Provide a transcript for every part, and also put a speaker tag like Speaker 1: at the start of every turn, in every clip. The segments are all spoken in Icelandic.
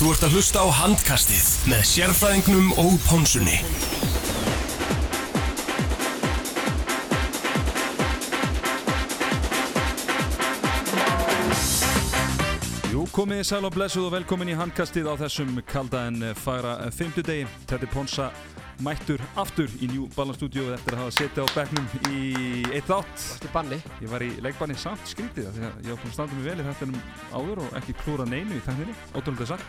Speaker 1: Þú ert að hlusta á handkastið með sérfræðingnum og pónsunni.
Speaker 2: Jú, komið sæl og blessuð og velkomin í handkastið á þessum kalda en fagra fymtudegi. Teddy Ponsa mættur aftur í New Balance Studio eftir að hafa setið á bekknum í eitt þátt.
Speaker 3: Varst í banni?
Speaker 2: Ég var í leikbanni samt skrítið því að ég var búin að standa mig vel í þettinum áður og ekki klúra neinu í tækninni, ótrúlega sagt.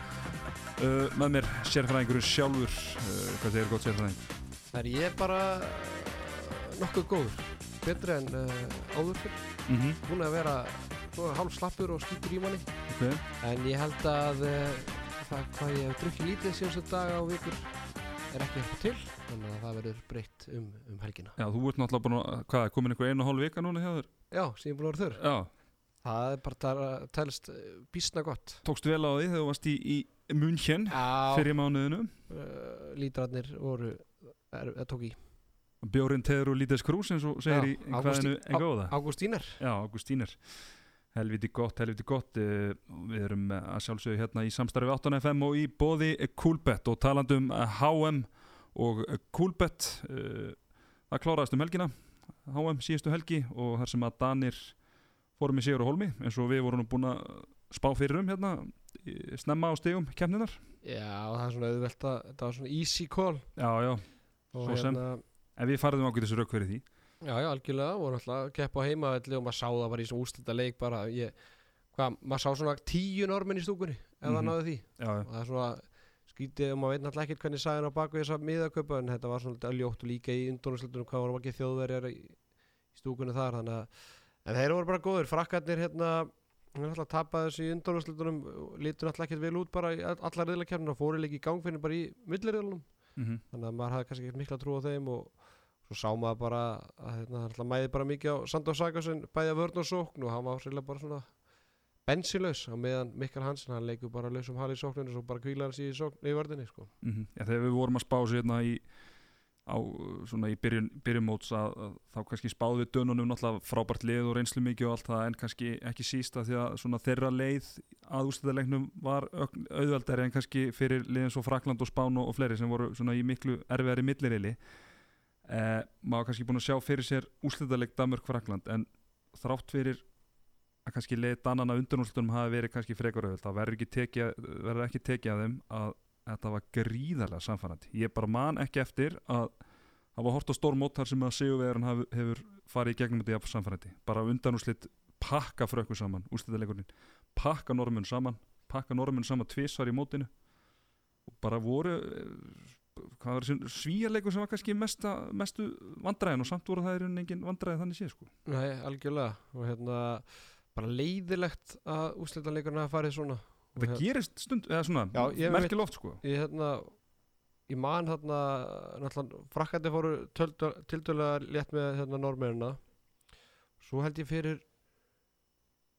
Speaker 2: Uh, með mér sérfræðingurinn sjálfur, uh, hvað þið er gott sérfræðing?
Speaker 3: Það er ég bara nokkuð góður, betri en uh, áður fyrr.
Speaker 2: Mm -hmm.
Speaker 3: Búin að vera hálf slappur og skýtur í manni.
Speaker 2: okay.
Speaker 3: En ég held að uh, það hvað ég hef drukkið lítið síðanstu daga og vikur er ekki eitthvað til. Þannig að það verður breytt um, um helgina.
Speaker 2: Já, þú ert náttúrulega búin að, hvað, komin einhver einu og hálf vika núna hjá þér?
Speaker 3: Já, er búin að vera þurr.
Speaker 2: Já,
Speaker 3: Það er bara að telst uh, bísna gott.
Speaker 2: tókstu vel á því þegar þú varst í, í München
Speaker 3: Já,
Speaker 2: fyrir mánuðinu.
Speaker 3: uh, lítrarnir voru, er, er, tók í.
Speaker 2: Bjórin teður og lítið skrús eins og segir
Speaker 3: Já,
Speaker 2: í, hvaðinu en góða.
Speaker 3: Ágústínar.
Speaker 2: Helviti gott, helviti gott. Eh, Við erum eh, að sjálfsögðu hérna í samstarfi 8FM og í bóði Coolbet og talandum HM og Coolbet. eh, Það kláraðist um helgina, HM síðustu helgi og þar sem að Danir fórum í Sigur og Holmi eins og við vorum búin að spá fyrir um hérna snemma á stegum keppninar.
Speaker 3: Já, það er svona auðvelt að, þetta var svona easy call.
Speaker 2: Já, já,
Speaker 3: Og
Speaker 2: Svo sem. en við farðum ákveð þessu rauk fyrir því.
Speaker 3: Já, já, algjörlega, voru alltaf að keppa á heimavelli og maður sá það bara í svona úslita leik bara, ég, hvað, maður sá svona tíu normin í stúkunni, ef það
Speaker 2: Mhm.
Speaker 3: náði því.
Speaker 2: Já,
Speaker 3: og það er svona skítið og maður veit náttúrulega ekkert hvernig sagði á baku þessa miðaköpa en þetta var svona ljótt og líka í undónuslutunum hvað voru ekki þjóðverjar í, í stúkunni þar, þannig að en þeir voru bara góðir, frakkarnir hérna hann alltaf að tapa þessu í undónuslutunum lítur alltaf ekkert vel út bara í all- allar svo sá maður bara að hérna, hann mæði bara mikið á Sandor Sagasen bæði að vörn og sókn og hann var sérlega bara svona bensilaus á meðan Mikkel Hansen hann leikur bara laus um hali í sókninu og svo bara kvílar hann sér í, í vörðinni sko.
Speaker 2: Mm Já, þegar við vorum að spá sér hérna í, á, svona í byrjun, byrjumóts að, að þá kannski spáðu við dönunum náttúrulega frábært lið og reynslu mikið og allt það en kannski ekki sísta því að svona þeirra leið að ústæðalegnum var auðveldari en kannski fyrir liðin svo Frakland og Spán og, og fleiri sem voru svona í miklu erfiðari millirili eh, maður kannski búin að sjá fyrir sér ústæðaleg Danmörk-Frakland en þrátt fyrir að kannski leið Danana undanúrslutunum hafi verið kannski frekar auðveld þá verður ekki tekið, verður ekki tekið að þeim að þetta var gríðarlega samfærandi ég bara man ekki eftir að hafa hort á stór mót þar sem að sigurvegarinn haf, hefur farið í gegnum þetta samfærandi bara undanúrslit pakka frökkur saman úrslitaleikurinn, pakka normun saman pakka normun saman tvisvar í mótinu. Og bara voru hvað var þessi svíjarleikur sem var kannski mesta, mestu vandræðin og samt voru það í rauninni engin vandræði þannig séð sko.
Speaker 3: Nei, algjörlega. Og hérna bara leiðilegt að hafa farið svona.
Speaker 2: Þetta
Speaker 3: hérna-
Speaker 2: gerist stund, eða svona,
Speaker 3: Já, ég
Speaker 2: merkil oft sko.
Speaker 3: ég hérna ég man þarna náttúrulega frakkandi fóru tildölega létt með hérna normérina svo held ég fyrir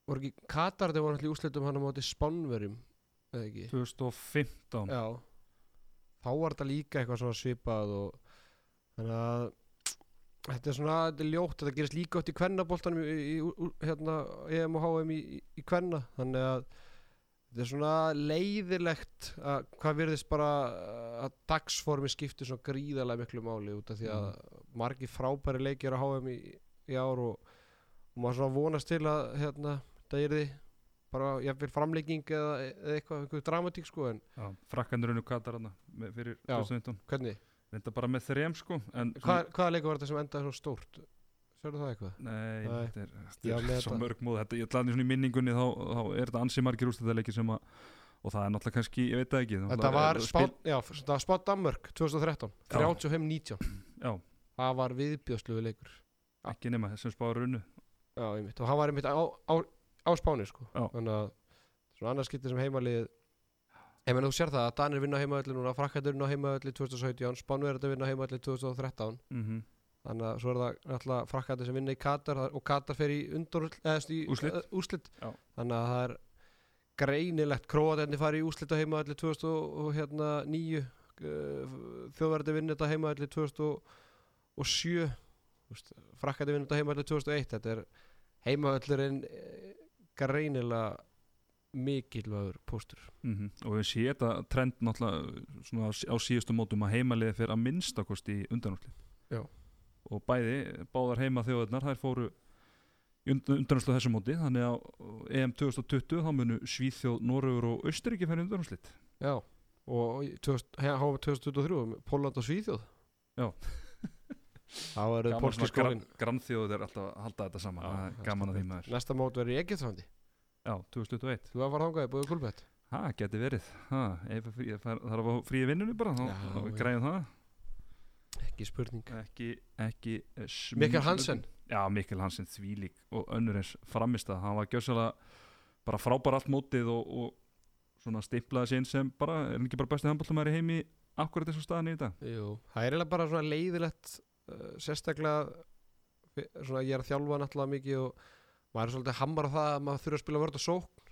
Speaker 3: voru ekki Katar þegar voru í úslitum hann á móti Spánverjum eða ekki?
Speaker 2: 2015
Speaker 3: já þá var þetta líka eitthvað svona svipað og þannig að þetta er svona, þetta er ljótt þetta gerist líka oft í kvennaboltanum í, í, í hérna, EM og HM í, kvenna. Þannig að þetta er svona leiðilegt að hvað virðist bara að dagsformi skiptir svona gríðarlega miklu máli út af því að margi frábæri leikir á HM í, í ár og, og maður svona vonast til að hérna, það er því bara jafnvel framlegging eða, eða eitthvað, eitthvað dramatík sko en
Speaker 2: frakkandur unnu Katar hana með- fyrir
Speaker 3: Já.
Speaker 2: 2019
Speaker 3: hvernig,
Speaker 2: Reynda bara með þrem sko en
Speaker 3: Hvað, hvaða leikur var þetta sem endaði svo stórt? Sérðu það eitthvað?
Speaker 2: Nei,
Speaker 3: Nei.
Speaker 2: þetta er, þetta er svo mörg móð þetta, Ég ætlaði svona í minningunni þá, þá er þetta ansi margir úrstæðarleikir sem að og það er náttúrulega kannski, ég veit það ekki
Speaker 3: Þetta var spátt, spátt Danmörk 2013,
Speaker 2: Já.
Speaker 3: 35-19
Speaker 2: Já,
Speaker 3: Það var viðbjóðsluðu leikur
Speaker 2: ekki nema þessum spáður unnu
Speaker 3: Já, einmitt, og hann var einmitt á, á, á spáni sko.
Speaker 2: Já.
Speaker 3: Þannig að svona annars skiptir sem heimalið menn þú sér það að Danir vinna á heimavelli núna Frakkandur vinna á heimavelli 2017 Spánverður vinna á heimavelli 2013
Speaker 2: mm
Speaker 3: Þannig að svo er það náttúrulega Frakkandur sem vinna í Katar og Katar fer í undur eða í eh, úrslit.
Speaker 2: Já.
Speaker 3: Þannig að það er greinilegt Króatenni fari í úrslit á heimavelli 2009 Þjóðverði vinna þetta heimavelli 2007 Frakkandi vinna þetta heimavelli 2001 Þetta er heimavellurinn eh, greinilega mikilvægur póstur.
Speaker 2: Mm og við séum þetta trend náttúrulega á, síðustu mótum að heimaliði fyrir að minnstakosti í undanúrslit.
Speaker 3: Já.
Speaker 2: og bæði, báðar heima þjóðarnar þær fóru í undanúrslit þessu móti, þannig að EM 2020 þá munu Svíþjóð, Norrögur og Austuríki fyrir undanúrslit.
Speaker 3: Já, og í 2000 he- HM 2023 Póland og Svíþjóð.
Speaker 2: Já.
Speaker 3: Þá eru pólski skólin
Speaker 2: grannþjóður er alltaf að halda þetta saman, það er gaman að því maður.
Speaker 3: Næsta mót verður í Egyptfandi
Speaker 2: Já, 2021
Speaker 3: Þú var að fara þangað, búið kulbett
Speaker 2: Ha, geti verið. Ha, frí, Það er að fá frí í vinnunni bara þá,
Speaker 3: Já, já.
Speaker 2: græðum það.
Speaker 3: Ekki spurning.
Speaker 2: Ekki, ekki eh,
Speaker 3: Mikael Hansen.
Speaker 2: Já, Mikkel Hansen þvílík og önnur eins framist að hann var gjössalega bara frábær allt mótið og, og svona stimplaði sér inn sem bara, er ekki bara bestið handbóltamæri heimi akkurat þessu staðan í þetta
Speaker 3: Jú, það er eiginlega bara svona leiðilegt sérstaklega fi- svona ég er að þjálfa náttúrulega mikið og maður er svolítið hammar á það að maður þurfa að spila vörð og sókn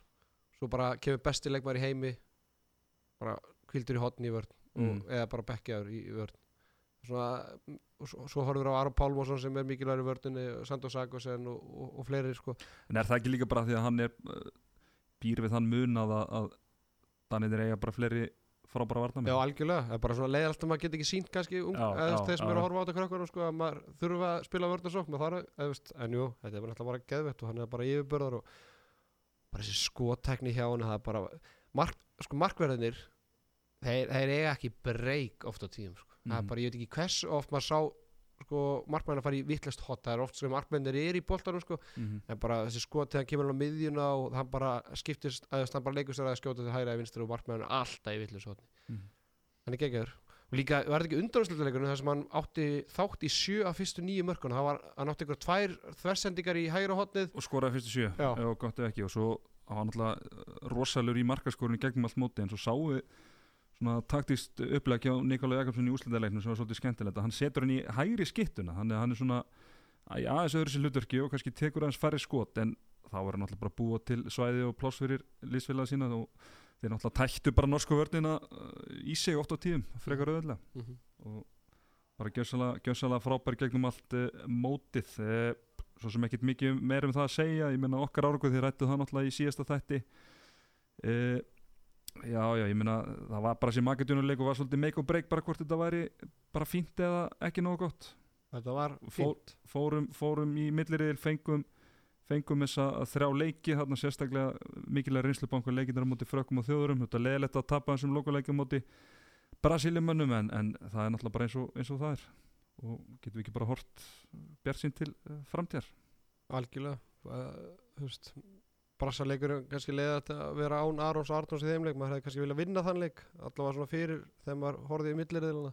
Speaker 3: svo bara kemur besti leikmaður í heimi bara kvildur í hotni í vörð
Speaker 2: Mm.
Speaker 3: eða bara bekkjaður í, í vörð svona, svo, svo horfum við á Aron Pálmarsson sem er mikilvægur í vörðinni Sandor Sagosen og, og, og fleiri sko.
Speaker 2: en er það ekki líka bara því að hann er uh, býr við þann mun að, að Danir eiga bara fleiri frábæra varnamenn
Speaker 3: Já, algjörlega, það er bara svona leiðalegt að maður get ekki sínt kannski um, þeir sem eru að horfa á þetta krökkunum sko, að maður þurfa að spila vörð og eða, veist, en jú, þetta er bara alltaf bara geðvett og hann er bara yfirbörðar og bara þessi skottekni hjá hann það er bara, mark, sko markverðinir þeir, þeir eiga ekki breyk oft á tíðum, sko. það er
Speaker 2: Mhm.
Speaker 3: bara, ég veit ekki hvers oft maður sá sko, markmennir að fara í vittlust hot. Það er oft sem markmennir er í boltanum sko,
Speaker 2: Mhm.
Speaker 3: en bara þessi skot þegar hann kemur á miðjuna og hann bara skiptist, að hann bara leikur sér að skjóta til hægra í vinstri og markmennir alltaf í vittlust hotni
Speaker 2: Mhm.
Speaker 3: hann er geggjaður. Og líka var þetta ekki undanúrslutuleikurinn þar sem hann átti þátt í sjö af fyrstu nýju mörkun hann, var, hann átti ykkur tvær þversendingar í hægra hotnið.
Speaker 2: Og skoraði fyrstu sjö
Speaker 3: Já.
Speaker 2: og gott ekki. Og svo hann var náttúrulega rosalur í markaskorinu gegnum allt móti en svo sáu taktist upplega hjá Nikola Jakobsson í úslitaleiknum sem var svolítið skemmtilegt hann setur hann í hægri skittuna að hann er svona að aðeins öðru sér hlutverki og kannski tekur hans færri skot en þá var hann náttúrulega bara búa til svæði og pláss fyrir liðsfélaga sína og þeir náttúrulega tættu bara norsku vörnina uh, í sig oft á tíðum frekar auðvitað og bara gjössalega, frábær gegnum allt uh, mótið. Uh, svo sem ekkit mikið meir um það að segja ég menna okkar árakuð þið rættu það náttúrulega í síðasta þætti. Uh, já já ég menna það var bara sem makedjónuleik og var svolítið make or break bara hvort þetta væri bara fínt eða ekki nógu gott.
Speaker 3: Þetta var fínt.
Speaker 2: fórum, fórum í milliriðil fengum fengum þessa þrjá leiki þarna sérstaklega mikilvæg reynslubankur leikinnar á móti frökkum og þjóðurum þetta er leðilegt að tapa þessum lokuleikjum á móti brasiljumönnum en, en það er náttúrulega bara eins og, eins og það er. Og getum við ekki bara hort bjart sín til uh, framtíðar?
Speaker 3: Algjörlega. Þú veist brassaleikur kannski þetta að vera án Arons og Arnons í þeim leik maður hefði kannski viljað vinna þann leik allavega svona fyrir þegar maður horfði í milliriðilina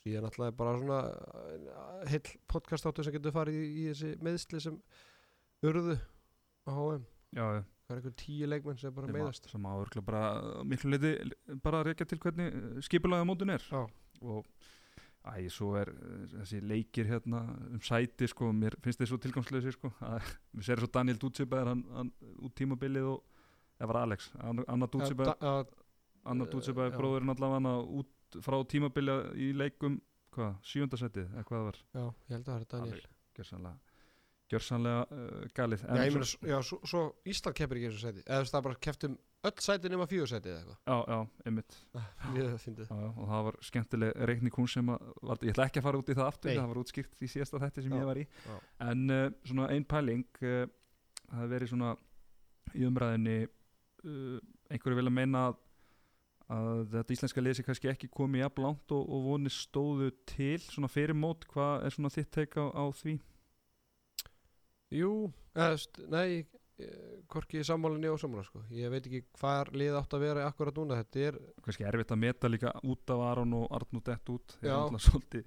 Speaker 3: síðan alltaf er bara svona uh, heill podcast áttu sem getur farið í, í þessi meðsli sem urðu á HM
Speaker 2: já, já.
Speaker 3: það er einhver tíu leikmenn sem bara meðast
Speaker 2: sem að örgla bara miklu leiti bara að rekja til hvernig skipulaði mótin er
Speaker 3: Já.
Speaker 2: og æ, svo er eh, þessi leikir hérna um sæti sko, mér finnst þið svo tilgangslega sko, að við sérum svo Daniel Dútsibæðar hann, hann út tímabilið og eða var Alex, Anna,
Speaker 3: ja,
Speaker 2: Anna
Speaker 3: eh,
Speaker 2: Dútsibæðar
Speaker 3: já.
Speaker 2: bróðurinn allavega út frá tímabilið í leikum hvað, sjöndasettið, eða hvað það var?
Speaker 3: Já, ég held að það er Daniel.
Speaker 2: Gjörsanlega gjörsanlega uh, galið.
Speaker 3: Já, ég meina, s- já, svo, svo Ísland keppir ekki í þessu seti eða það bara keftum öll sæti nema fjögur seti eða
Speaker 2: já, já, einmitt
Speaker 3: eitthvað fyndið
Speaker 2: Já, og það var skemmtileg reikning hún sem var, ég ætla ekki að fara út í það aftur
Speaker 3: Nei.
Speaker 2: það var útskýrt í síðasta þætti sem
Speaker 3: Já,
Speaker 2: ég var í
Speaker 3: já.
Speaker 2: en uh, svona ein pæling uh, það verið svona í umræðinni uh, einhverju vilja meina að, að þetta íslenska liðsi kannski ekki komið jafn langt og, og vonir stóðu til svona fyrir mót, hvað er svona þitt teika á, á því?
Speaker 3: Jú, eða, nei eh, hvorki sammálinni og sammála sko. ég veit ekki hvar lið átt að vera akkurat núna, þetta er
Speaker 2: kannski erfitt að meta líka út af Aron og Arnú dett út
Speaker 3: Já.
Speaker 2: eru náttúrulega svolítið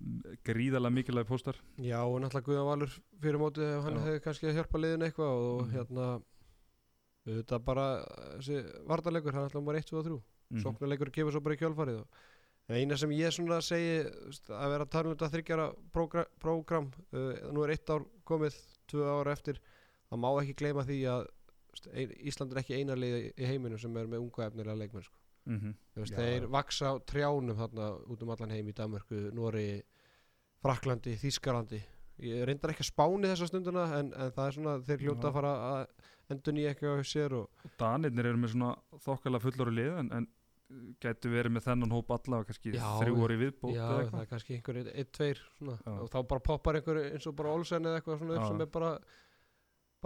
Speaker 2: mm, gríðalega mikilvægi póstar
Speaker 3: já, og náttúrulega Guðan Valur fyrir mótið ef hann
Speaker 2: Já.
Speaker 3: hefði kannski að hjálpa liðin eitthvað og
Speaker 2: Mhm.
Speaker 3: hérna þetta bara, þessi vardarleikur hann ætla bara 1, 2 og 3
Speaker 2: Mhm.
Speaker 3: sóknarleikur kemur svo bara í kjálfarið og eina sem ég svona segi að vera að tala um þetta þryggjara prógra- prógram, uh, nú er eitt ár komið, tvö ár eftir það má ekki gleyma því að Ísland er ekki eina lið í heiminum sem er með unga efnilega leikmenn sko.
Speaker 2: Mhm.
Speaker 3: Þú veist, þeir vaksa á trjánum þarna út um allan heim í Danmörku, Nóri Fraklandi, Þískalandi ég reyndar ekki að spáni þessa stunduna en, en það er svona þeir hljóta að fara að endur nýja eitthvað á sér og
Speaker 2: Danirnir eru með svona þokkala fullori lið en, en gætu verið með þennan hóp allavega kannski
Speaker 3: Já,
Speaker 2: þrjú orði viðbót
Speaker 3: já, það er kannski einhver einn, tveir og þá bara poppar einhver eins og bara Olsen eða eitthvað svona upp
Speaker 2: Já.
Speaker 3: sem er bara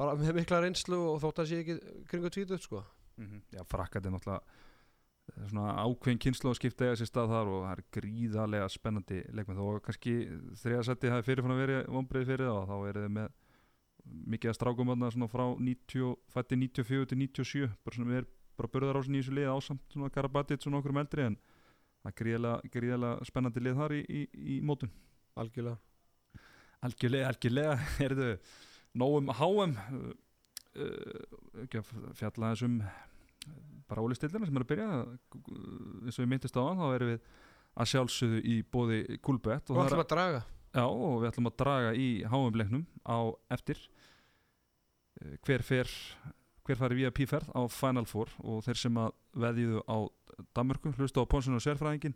Speaker 3: bara með mikla reynslu og þótt að sé ekki kringu tvítuð sko.
Speaker 2: Mhm. Já, frakkat er náttúrulega svona ákveðin kynslu að skipta eiga sér stað þar og það er gríðarlega spennandi leikmenn. Þó kannski þriðasetti hafi fyrirfann að verið vonbreið fyrir það og þá eru þið með mikið að strákum þarna svona frá 90, fætti 94 til 97 bara svona við erum bara börðarásin í þessu lið ásamt svona Karabatic og nokkur eldri en það er gríðarlega, gríðarlega spennandi lið þar í, í, í mótun.
Speaker 3: Algjörlega.
Speaker 2: Algjörlega, algjörlega, nógum HM, uh, uh, ekki að fjalla þessum bara ólistillina sem er að byrja, uh, eins og ég myndist á hann, þá erum við að sjálfsögðu í bóði Kulbett
Speaker 3: og
Speaker 2: og, það
Speaker 3: ætlum að draga.
Speaker 2: Já, og við ætlum að draga í HM-leiknum á eftir. Uh, hver fer hver fari via P-ferð á Final Four og þeir sem að veðjuðu á Danmörku, hlusta á Ponsun og Sérfræðingin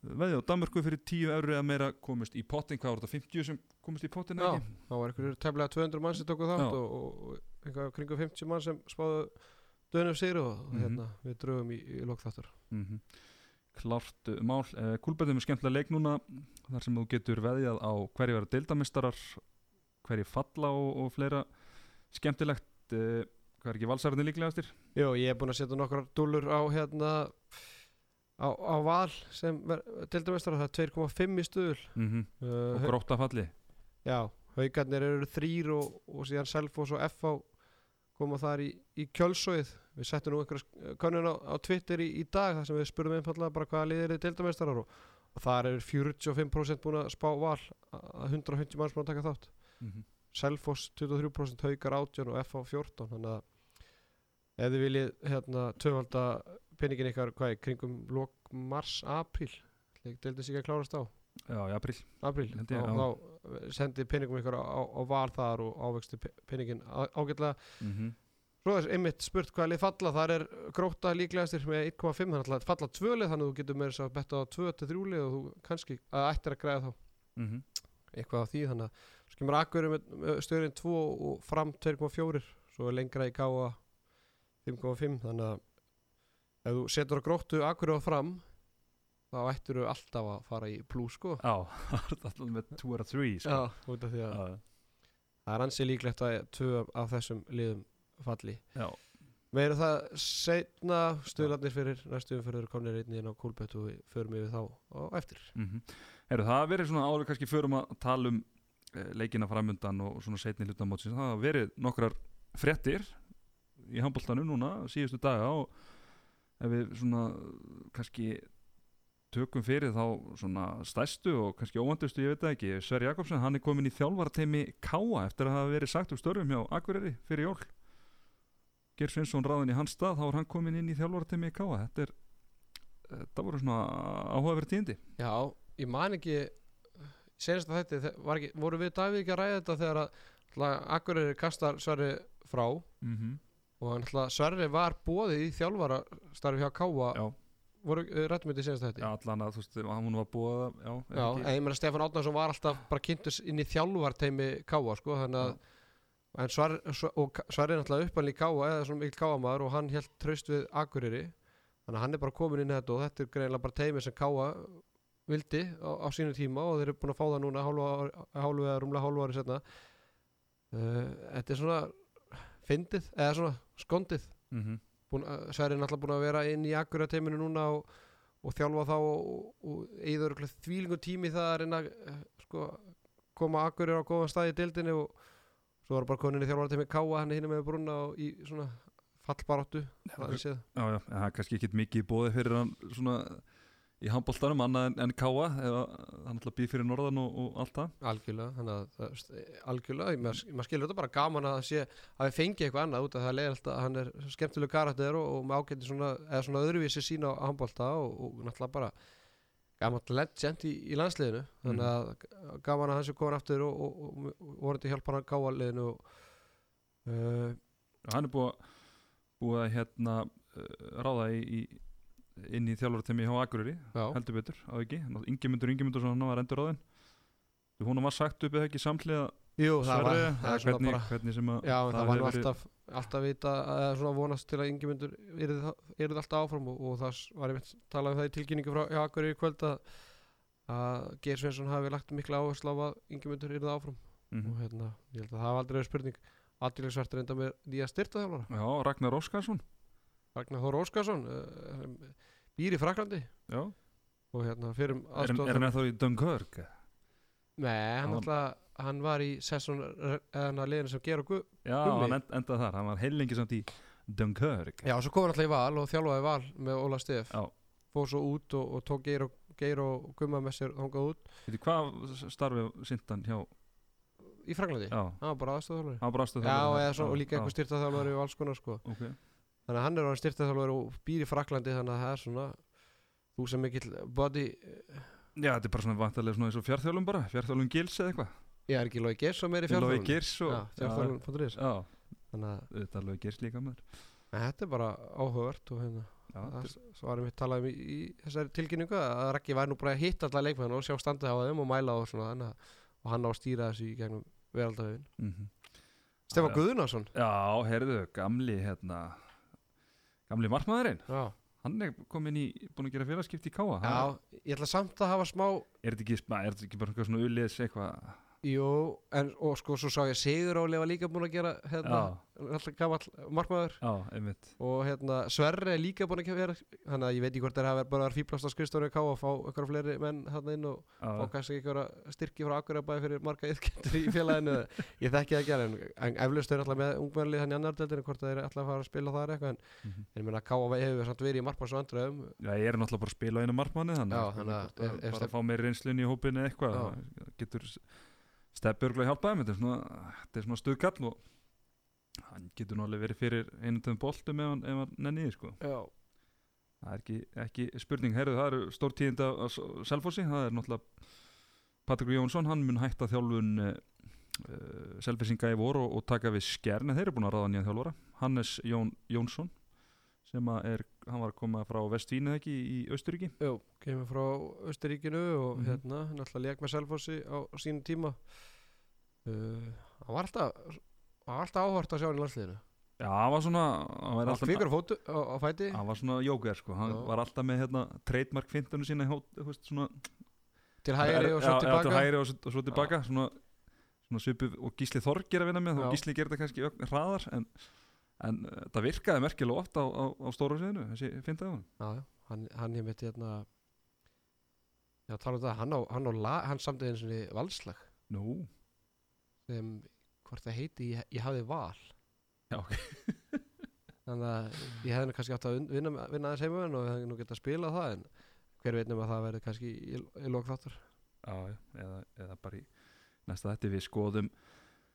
Speaker 2: veðjuðu á Danmörku fyrir 10 eurur eða meira komist í pottin, hvað voru þetta 50 sem komist í pottin
Speaker 3: Já.
Speaker 2: eða ekki?
Speaker 3: þá var einhverjur tefnilega 200 mann sem tóku þátt
Speaker 2: Já.
Speaker 3: og, og, og einhver kringu 50 mann sem spáðu dönum sigri og
Speaker 2: Mhm.
Speaker 3: hérna, við drögum í, í lokþáttur
Speaker 2: Mm Klárt uh, mál uh, Kúlbættum er skemmtilega leik núna þar sem þú getur veðjað á hverju vera deildamistarar hverju falla og, og fleira skemmtilegt uh, hvað er ekki valsarðin líklegastir?
Speaker 3: Jó, ég er búinn að setja nokkrar dúllur á hérna á, á val sem deildamestara, það er 2,5 í stuðul.
Speaker 2: Mm
Speaker 3: uh,
Speaker 2: og gróta falli
Speaker 3: Já, haugarnir eru þrýr og, og síðan Selfoss og FH koma þar í, í kjölsóið. Við settum nú einhverja könnun á, á Twitter í, í dag þar sem við spurðum einfallega bara hvaða liðir er deildamestrar og, og þar eru 45% búin að spá val að 150 manns búin að taka þátt.
Speaker 2: Mm -hmm.
Speaker 3: Selfoss 23%, haugar 18 og FH 14 þannig að ef þið viljið hérna tvöfalda peningin ykkar hvað er kringum lok mars, apríl? Deildið sig ekki að klárast á.
Speaker 2: Já, í april
Speaker 3: apríl,
Speaker 2: Held ég,
Speaker 3: þá, þá sendi peningum ykkur á, á, á val þar og ávexti peningin á, ágætlega.
Speaker 2: Mm -hmm.
Speaker 3: er einmitt spurt hvaða lið falla? Þar er gróta líklegastir með 1,5 þannig að falla tvölið þannig að þú getur með þess að betta á 2-3 lið og þú kannski að ættir að græða þá.
Speaker 2: Mm -hmm.
Speaker 3: eitthvað á því þannig að svo kemur Akureyri með, stöðurinn 2 og fram 2,4 svo er lengra í gáa 5,5 þannig að ef þú setur á gróttu Akureyri á fram þá ættir þú alltaf að fara í plus sko.
Speaker 2: Já, alltaf með 2 or 3 sko.
Speaker 3: Já, út af því að það er ansið líklegt að tvö af þessum liðum falli.
Speaker 2: Já.
Speaker 3: meira það setna stöðlarnir fyrir næstu umfyrir komnir einnig inn á kúlbett og við förum yfir þá á eftir.
Speaker 2: Mm Heru, það verið svona áður kannski förum að tala um uh, leikina framundan og svona setni hlutamótsins, það verið nokkrar fréttir í handbóltanum núna síðustu daga og ef við svona kannski tökum fyrir þá svona stærstu og kannski óvandustu, ég veit það ekki Sverri Jakobsen, hann er komin í þjálfarteimi Káa eftir að hafa verið sagt um störfum hjá Akureyri fyrir jól. Geir Svensson ráðin í hans stað, þá er hann komin inn í þjálfarteimi Káa, þetta er þetta voru svona áhugaverð tíðindi.
Speaker 3: Já, ég man ekki senast að þetta, var ekki, voru við Davíð ekki að ræða þetta þegar að Akureyri kastar Sverri frá?
Speaker 2: Mm -hmm.
Speaker 3: Og hann ætla, Sverri var bóðið í þjálfara starfi hjá Káa
Speaker 2: Já,
Speaker 3: voru rættum þetta senast að
Speaker 2: já,
Speaker 3: þetta
Speaker 2: allan að þú veist, hann var búið já, er
Speaker 3: Já, en ég meina Stefán Átnarsson var alltaf bara kynntus inn í þjálfarteimi Káa sko, þannig að en Sverri er náttúrulega uppalinn í Káa eða svona mikil Káamaður og hann held traust við Akureyri. Þannig að hann er bara komin inn þetta og þetta er greinilega bara teimi sem Káa vildi á, á sínu tíma og þeir eru búin að fá það núna hálfu, eða rúmlega hálfu ári setna uh, þetta er svona fyndið, eða svona skondið. Búin, að- Sverri er náttúrulega búin að vera inn í Akureyri teiminu núna og, og þjálfa þá og, eigður þvílingu tími það að reyna eh, sko, koma Akureyri á góðan stað í deildinni og svo var bara konin í þjálfara teimi Káa hann hinni með brunna og í svona fallbaráttu það er séð.
Speaker 2: Já, já, en það er kannski ekki mikið bóði fyrir hann svona í handbóltanum annað en, en Káa eða hann ætla að býð fyrir norðan og, og allt það.
Speaker 3: Algjörlega, þannig að algjörlega, maður mað skilur þetta bara gaman að sé að við fengi eitthvað annað út af það er leiðilegt að hann er skemmtileg karakter og, og með ágæti svona, eða svona öðruvísi sína á handbólta og, og náttúrulega bara gaman legend í, í landsliðinu. Þannig að gaman að hann sé komin aftur og, voruði hjálpa hann að gáa liðinu og uh,
Speaker 2: hann er búið, búið að hérna uh, ráða í, í inn í þjálfurtemi hjá Akureyri heldur betur, á ekki? Ingemundur Ingemundur hann var endur ráðin hún var sagt upp eða ekki samhliða
Speaker 3: Jú, það var, það er svona
Speaker 2: hvernig,
Speaker 3: bara
Speaker 2: hvernig sem að
Speaker 3: Já, það, var nú alltaf, alltaf vita eða svona vonast til að Ingemyndur er alltaf áfram og, og það var einmitt talað um það í tilkynningu frá Akkur í kvöld að, að Geir Svensson hafi lagt mikla áherslu á að Ingemyndur er áfram.
Speaker 2: Mhm.
Speaker 3: og hérna, ég held að það hafa aldrei spurning. Aðdýrlegsvert reynda með nýja styrtaþjálfara
Speaker 2: Já, Ragnar Óskarsson
Speaker 3: Ragnar Þór Óskarsson uh, býr í Fraklandi
Speaker 2: Já,
Speaker 3: og hérna fyrir um
Speaker 2: er, hann- er þá í Dunkirk?
Speaker 3: Nei, hann, alltaf, hann var í sessun eða liðinu sem Geir og Guð
Speaker 2: Já,
Speaker 3: Gummi.
Speaker 2: hann end, endaði þar, hann var heilengi samt í Dunkirk.
Speaker 3: Já, svo kom hann alltaf í val og þjálfaði val með Óla Stef.
Speaker 2: Já.
Speaker 3: fór svo út og, og tók Geir og, Geir og Gumma með sér þangað út.
Speaker 2: Veitir, hvað starfið sint hann hjá?
Speaker 3: Í Fraklandi
Speaker 2: Já,
Speaker 3: hann var bara aðstöðþjálfari
Speaker 2: hann var bara aðstöð
Speaker 3: Já, og líka eitthvað styrtaþjálfari og alls konar sko.
Speaker 2: Ok,
Speaker 3: þannig að hann er orðinn styrtaþjálfari og býr í Fraklandi þannig að það er svona þú sem mikill body
Speaker 2: já, þetta er bara svona vantarlega svona eins og fjárþjálum bara, fjárþjálum gils eða eitthvað.
Speaker 3: Ég er ekki Lói Geirs sem er í
Speaker 2: Lói Girs og
Speaker 3: Já,
Speaker 2: Já,
Speaker 3: þannig að
Speaker 2: þetta er Lói Girs líka
Speaker 3: en þetta er bara áhugavert og hérna
Speaker 2: Já,
Speaker 3: það
Speaker 2: þetta
Speaker 3: s- varum við talað um í, í þessari tilkynningu að Raggi væri nú bara að hitta alla leikmenn og sjá standið á þeim og mæla og svona að og hann á að stýra þessu í gegnum veraldahöfin
Speaker 2: er- mhm.
Speaker 3: Stefán
Speaker 2: Já, já. Já, heyrðu, gamli hérna Gamli markmaðurinn.
Speaker 3: Já,
Speaker 2: Hann er komin í, búin að gera félagskipti í Káa
Speaker 3: já ég ætla samt að hafa smá
Speaker 2: Er þetta ekki, er þetta ekki bara eitthvað svona uliðs eitthvað
Speaker 3: Jú, en og sko svo sá ég Sigur Óli var líka búin að gera hérna, alltaf
Speaker 2: Já, einmitt.
Speaker 3: Og hérna Sverri er líka búin að vera þannig að ég veit ekki hvort hafa bara að fýblast á skrifstofunni K og fá eitthvað fleiri menn hann inn og fá kannski eitthvað styrki frá Akurabæði fyrir marga yðkendur í félaginu. Ég þekki það ekki alveg, en, en eflaust er alltaf með ungmennlið hann í annar deildinu hvort það er alltaf að fara að spila þar eitthvað en
Speaker 2: mhm.
Speaker 3: en ég meina K hefur samt verið í markmanns og andröðum
Speaker 2: Já, ég er náttúrulega bara að spila á einu markmanni þannig
Speaker 3: Já,
Speaker 2: að
Speaker 3: þannig að
Speaker 2: bara, bara að fá meir reynslun í hópinu eitthvað það getur stefnbjörglega hjálpað þeim, þetta er svona, er stuðkall og hann getur alveg verið fyrir einu töfum boltum ef hann, hann nenniði sko.
Speaker 3: Já,
Speaker 2: það er ekki, ekki spurning, heyrðu það eru stór tíðinda á S- Selfossi, það er náttúrulega Patrik Jónsson, hann mun hætta þjálfun uh, uh, Selfissinga í vor og, og taka við skjern en þeir eru búin að ráða nýjan þjálfara. Hannes Jón Jónsson sem er, hann var að koma frá Vestvínu ekki í Austuríki
Speaker 3: Jú, kemur frá Östuríkinu og
Speaker 2: Mhm.
Speaker 3: hérna, náttúrulega leik með Selfossi á, sínum tíma hann var alltaf hann var alltaf áhort að sjá hann í landsliðinu.
Speaker 2: Já, hann var svona hann var,
Speaker 3: á fótu á, á fæti.
Speaker 2: Hann var svona jóker sko, hann
Speaker 3: Já.
Speaker 2: var alltaf með hérna, trademark fintunum sína í hót, þú veist, svona
Speaker 3: til hægri og svo
Speaker 2: já, Já, til
Speaker 3: tilbaka
Speaker 2: hægri og, svo- og svo tilbaka svona, svona svipuð og Gísli Þorg er að vinna með
Speaker 3: Já.
Speaker 2: og Gísli gerir þetta kannski ögn hraðar en, en uh, það virkaði merkilega oft á, á, á stóra sviðinu, þessi fintaði hún
Speaker 3: já, já, hann, hann ég mitt hérna já, tala um það, hann á, hann á la, hann samtið eins og valslag.
Speaker 2: Nú,
Speaker 3: sem, hvort það heiti, ég, ég hafði val.
Speaker 2: Já, ok.
Speaker 3: þannig að ég hefði kannski átt að vinna, vinna þess heimavinn og hefði nú getað að spila það en hver veit nema að það verði kannski í, í lók þáttur
Speaker 2: já, eða, eða bara í næsta þetta við skoðum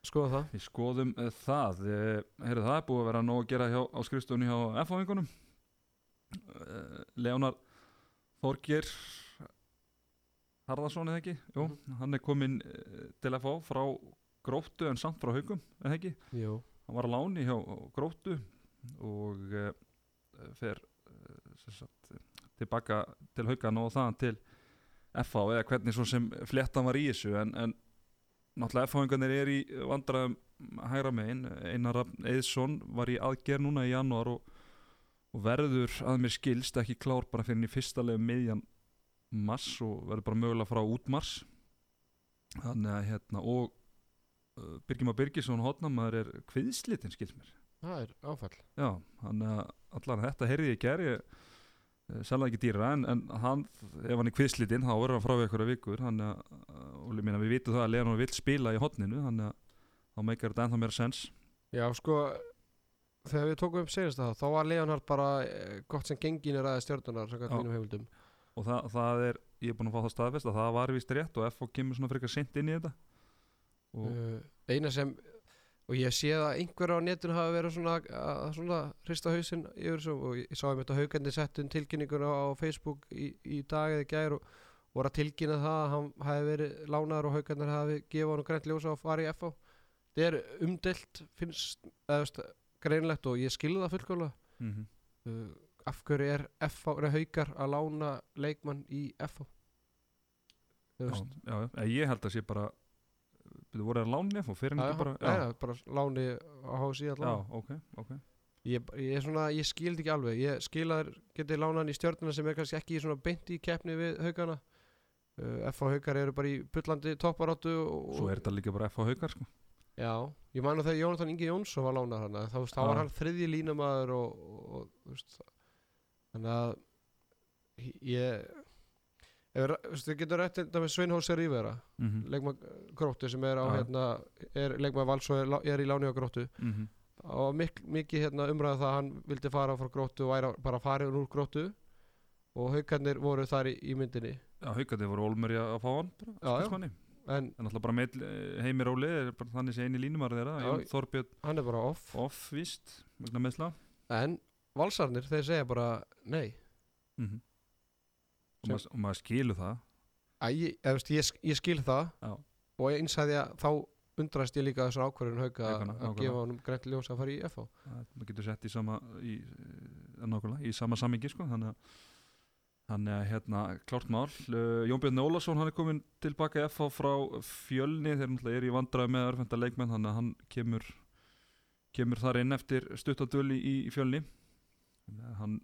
Speaker 3: skoða það.
Speaker 2: Við skoðum uh, það. Uh, Heyrðu það er búið að vera nóg að gera hjá, á skrifstofunni hjá F-áingunum uh, Leonar Þorgir Harðarsson eða ekki? Jú, hann er kominn uh, til F-á frá gróttu en samt frá haugum eða ekki?
Speaker 3: Jú,
Speaker 2: Hann var á láni hjá gróttu og uh, fer uh, sagt, tilbaka til haugan og þaðan til F-á eða hvernig svo sem fléttan var í þessu en, en náttúrulega F-áingarnir er í vandræðum hægra megin. Einar Eðsson var í aðgerð núna í janúar og, og verður að mér skilst ekki klár bara fyrir í fyrsta legu miðjan mars og verður bara mögulega frá út mars. Þannig að hérna og Birgir Már Birgisson hotnamaður er kviðslitinn skilst mér.
Speaker 3: Það er áfall.
Speaker 2: Já, þannig að allan þetta heyrði ég ger ég uh, selða ekki dýra en, en hann, ef hann er kviðslitinn þá verður hann frá við einhverja vikur. Þannig að, uh, og meina við vitum það að Leonor vill spila í hotninu þannig að þá meikar þetta ennþá meira sens.
Speaker 3: Já, sko þegar við tókum upp segjast það þá var Leonhard bara eh, gott sem gengin er aðeins stjórnunar
Speaker 2: og það, það er, ég er búin að fá það staðfest að það var vist rétt og FO kemur svona frekar sent inn í þetta og
Speaker 3: uh, eina sem og ég sé að einhver á netinu hafa verið svona að svona hrista hausinn yfir þessu og ég sá að haugandi settun tilkynninguna á Facebook í, í dag eða í gær og voru að tilkynna það að hann hafi verið lánaður og haugandir hafi gefið hann grænt ljósa fara í FH þetta er umdelt finnst eða veist, greinlegt og ég skilði það fullkomlega.
Speaker 2: Mm -hmm.
Speaker 3: uh, af hverju er er haukar að lána leikmann í FH
Speaker 2: já, já, já, ég held að sé bara Þú voru að láni og fyrir ekki bara
Speaker 3: já, já, bara láni á HSI
Speaker 2: já, ok, ok.
Speaker 3: Ég, ég, svona, ég skildi ekki alveg. Ég skil að þeir geti lánan í stjörnuna sem er kannski ekki svona beint í keppni við haugana uh, F og haugar eru bara í bullandi topparóttu og,
Speaker 2: Svo er þetta líka bara F á haukar sko.
Speaker 3: Já, ég man að þegar Jónatan Ingi Jónsson var lánað hann þá, þá var hann þriðji línamaður og, og, og þannig að ég þú getum rætt þetta með Sveinhósir Rívera
Speaker 2: mm -hmm.
Speaker 3: leikmað gróttu sem er á
Speaker 2: Já.
Speaker 3: hérna, er leikmað vals og er, í láni á gróttu. Og mik mikið hérna, umræða það að hann vildi fara frá gróttu og væri bara farið úr gróttu. Og haukarnir voru þar í, í myndinni.
Speaker 2: Já, haukandi voru olmeri að fá hann bara,
Speaker 3: Já, en
Speaker 2: alltaf bara með heimir Óli er bara þannig sé eini línumar þeirra Þorbjörn
Speaker 3: hann er bara off.
Speaker 2: Off víst meðsla
Speaker 3: en valsarnir þeir segja bara nei.
Speaker 2: Mm -hmm. Og, maður, og maður skilur það.
Speaker 3: Æ, ég, veist, ég, ég skil það.
Speaker 2: Já.
Speaker 3: og eins að ég þá undrast ég líka þessar ákvörðun hauka að gefa honum grænt ljós að fara í FH
Speaker 2: maður getur sett í sama í, eh, í sama samingi sko, þannig að Þannig að hérna, klárt mál, Jón Björn Ólafsson, hann er komin tilbaka í FH frá fjölni, náttúrulega er í vandræði með örfenda leikmenn, þannig að hann kemur, kemur þar inn eftir stuttadöli í, í fjölni. Að hann,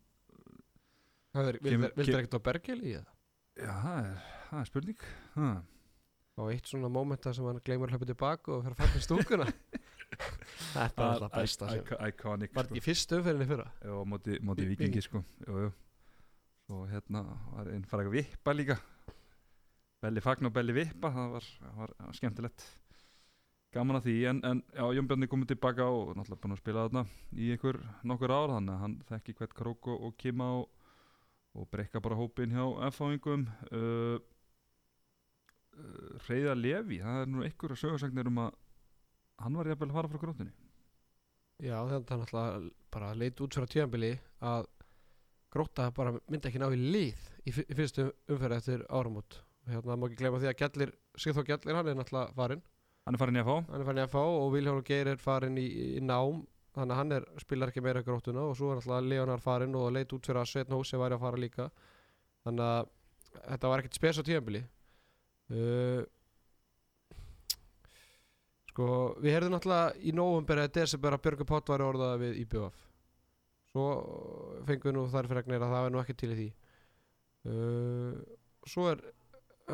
Speaker 3: Vildur ekkert á Bergeli í það?
Speaker 2: já, það er, það er spurning. Ha.
Speaker 3: á eitt svona mómenta sem hann gleymur að hlaupa tilbaka og fyrir að fara í stúkuna Þetta er alltaf besta
Speaker 2: Iconic,
Speaker 3: Var
Speaker 2: sko.
Speaker 3: þetta í fyrstu umferðinni fyrra?
Speaker 2: Já, móti, móti
Speaker 3: Vi-
Speaker 2: vikingi sko jú, jú. Svo hérna var einn farið að vippa líka Belli fagn og belli vippa Það var, það var, var skemmtilegt Gaman að því En, en já, Jón Bjarni komið tilbaka og náttúrulega búin að spila þarna Í einhver nokkur ár Þannig að hann þekki hvert krók og, og kima og, og breyka bara hópin hjá F-fáingum. Uh, uh, Reyða Levi Það er nú einhverja sögursagnir um að Hann var jafnvel að fara frá grótinni
Speaker 3: Já, þetta er náttúrulega bara leit út fyrir tíðanbili að gróta bara myndi ekki ná í lið í, fyr- í fyrstu umferð eftir áramót. Og hérna má ekki gleyma því að Gjallir, Sigþór Gjallir hann er náttúrulega farinn.
Speaker 2: Hann er farin að
Speaker 3: hann er farin í að fá og Vilhjálfur Geir er farin í, í nám þannig að hann er, spilar ekki meira grótuna og svo er alltaf Leonar farin og leit út fyrir að Sveitn Hósi væri að fara líka. Þannig að þetta var ekkert spes á tíðanbili uh, sko við heyrðum náttúrulega í nóvumber eða desember að Björgur Pátt var orðað við IBF svo fengum við nú þar fyrir að það er nú ekki til í því. Uh, svo er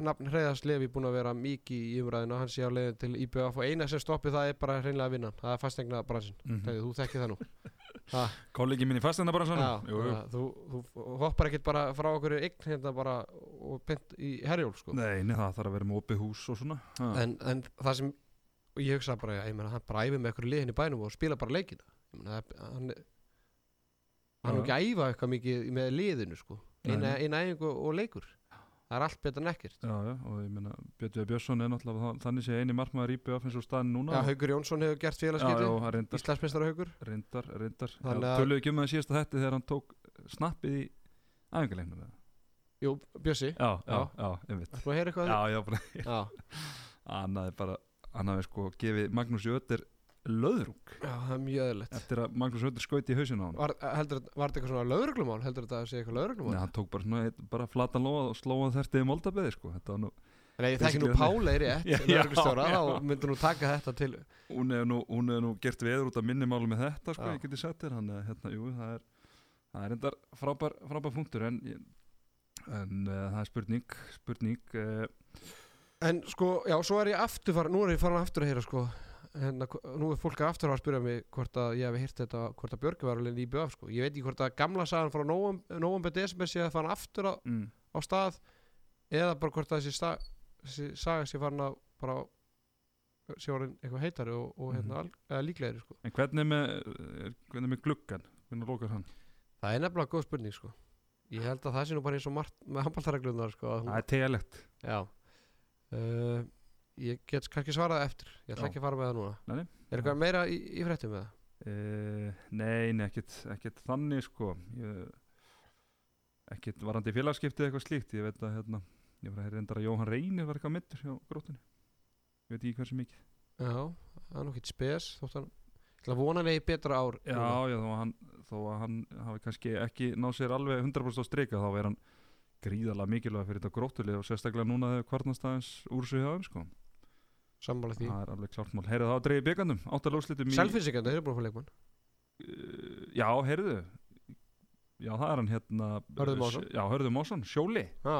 Speaker 3: nafn Hreiðars Levi búinn að vera mikið í umræðinu hann sé á leiðin til IBF og eina sem stoppi það er bara hreinlega að vinna það er fastegna bransin,
Speaker 2: mm
Speaker 3: Þegar, þú þekkir það nú.
Speaker 2: Kollegi minn í
Speaker 3: þannig að þú, þú hoppar ekkert bara frá okkur eign hérna bara og pent í herjól sko.
Speaker 2: Nei, nei, það þarf að vera með opið hús og svona.
Speaker 3: En, en það sem ég hugsa bara, ég meina, hann bara æfi með eitthvað liðin í bænum og spila bara leikina. Meina, hann hann er ekki að æfa eitthvað mikið með liðinu sko. eina, eina æfingu og leikur það er allt betur en ekkert.
Speaker 2: Já, já, og ég meina Björn Björnsson er náttúrulega þa- þannig sé eini markmaður í BF eins og staðin núna.
Speaker 3: Já, Haugur Jónsson hefur gert félagskipti. Íslandsmeistara Haugur Þannig að-
Speaker 2: Töluðu ekki um það síðast að þetta þegar hann tók snappið í æfingarleiknum eða?
Speaker 3: Jú, Bjössi,
Speaker 2: Já, já,
Speaker 3: Já.
Speaker 2: ég veit
Speaker 3: þú að heyra eitthvað
Speaker 2: Já, já, bara, hann hafði sko gefið Magnús Jötter löðrung
Speaker 3: já, það er mjög eðlilegt
Speaker 2: eftir að Magnús Jötter skauti í hausinu á hann
Speaker 3: Var, heldur, var þetta eitthvað svona lögreglumál? Heldur þetta að sé eitthvað
Speaker 2: Nei,
Speaker 3: lögreglumál?
Speaker 2: hann tók bara svona einn- bara flatan lóða og slóða þertið í moldabeði sko. þetta var nú
Speaker 3: Nei, ég þekki nú
Speaker 2: basically
Speaker 3: Pála í rétt,
Speaker 2: Já,
Speaker 3: lögreglustjóra,
Speaker 2: já.
Speaker 3: þá myndur nú taka þetta til
Speaker 2: hún hefur nú, hún hefur nú gert veður út af minnimálu með þetta sko,
Speaker 3: Já.
Speaker 2: ég geti sagt þér hann hérna, jú, það er það er endar frábær, frábær punktur en, en uh, það er spurning spurning uh,
Speaker 3: En sko, já, svo er ég aftur fara, nú er ég farin aftur að heyra sko hérna, nú er fólk aftur að spyrja mig hvort að ég hef heyrt þetta, hvort að Björgi var alveg í BF sko, ég veit ekki hvort að gamla sagan frá november desember sé að fara aftur á,
Speaker 2: mm,
Speaker 3: á stað eða bara hvort að þessi, sta, þessi saga sé farin að bara sé orðin eitthvað heitari og, og hérna, mm. líklegri sko.
Speaker 2: En hvernig er með hvernig er með gluggan, hvernig lókar hann?
Speaker 3: Það er nefnilega góð spurning sko. Ég held að það sé nú bara eins og margt með handbóltareglunar sko
Speaker 2: það er tegalegt
Speaker 3: Já. Uh, Ég get kannski svarað eftir Ég ætla
Speaker 2: Já.
Speaker 3: ekki að fara með það núna
Speaker 2: Nei, nei.
Speaker 3: Er eitthvað meira í, í fréttum með það?
Speaker 2: uh, nei, nei, ekkert, ekkert þannig sko ég, ekkert varandi félagskiptið eitthvað slíkt ég veit að hérna, ég var að reyndar að Jóhann Reynir var eitthvað mittur hjá grótunni ég veit ekki hversu mikið
Speaker 3: Já, það er nú ekki spes Þótt hann Ég ætla að vona hann eigi betra ár
Speaker 2: Já, já, þó að hann, þó að hann hafi kannski ekki náð sér alveg 100% á streika þá er hann gríðarlega mikilvæg fyrir þetta gróttulið og sérstaklega núna þegar kvarnast aðeins úr sig hjá þeim sko.
Speaker 3: Sammála því.
Speaker 2: Það er alveg klárt mál. Heyrðu þá dreigir byggandum áttalóðslitum í
Speaker 3: Selfinsingandi, þeir eru búin að fá leikmann
Speaker 2: uh, já, heyrðu. Já, það er hann hérna
Speaker 3: Hörður Másson.
Speaker 2: já, Hörður Másson, Sjóli.
Speaker 3: Já,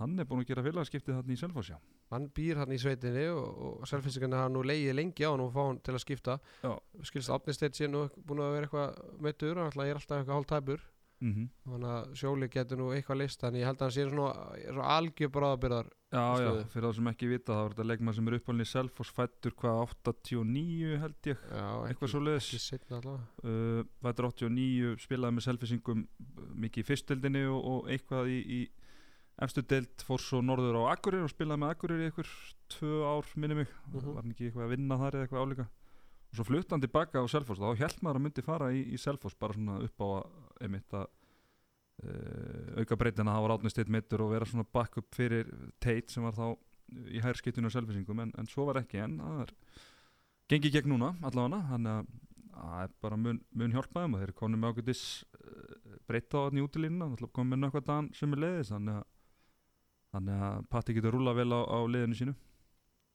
Speaker 2: hann er búin að gera félagskiptið þarna í Selfoss já.
Speaker 3: Hann býr hann í sveitinni og, og Selfinsingandi hafa nú leiðið lengi á hann og fá hann til að skipta.
Speaker 2: Já.
Speaker 3: skilst Steinn sé nú búin að vera eitthvað meittur og alltaf er alltaf eitthvað hálf tæpur
Speaker 2: mm
Speaker 3: þannig að Sjóli getur nú eitthvað list en ég held að hann sé svona, algjör bráðabyrðar
Speaker 2: Já, já, fyrir það sem ekki vita þá er þetta leikmann sem er uppalinn í Selfoss fættur hvað 89 held ég?
Speaker 3: Já,
Speaker 2: eitthvað svo leiðis uh, fættur 89 spilaði með Selfissingum mikið í fyrstdeldinni og, og eitthvað í, í efstu deild fór svo norður á Akureyri og spilaði með Akureyri í einhver tvö ár minni mig,
Speaker 3: Mhm.
Speaker 2: var hann ekki eitthvað að vinna þar eða eitthvað álíka? Og svo flutti hann tilbaka á Selfoss og þá held maður að myndi fara í, í Selfoss bara svona upp á að, einmitt að uh, auka breytina að hafa rátnist eitt mittur og vera svona backup fyrir Tate sem var þá í hærskiptinu á Selfissingum en, en svo var ekki en það er gengið gegn núna allavega þannig að það er bara mun, mun hjálpaðum og þeir konum ákveðis uh, breyta á þannig útilínuna þannig að komið með nökkvað dan sem er leiðis þannig að, þannig að Patti getur rúla vel á, á leiðinu sínu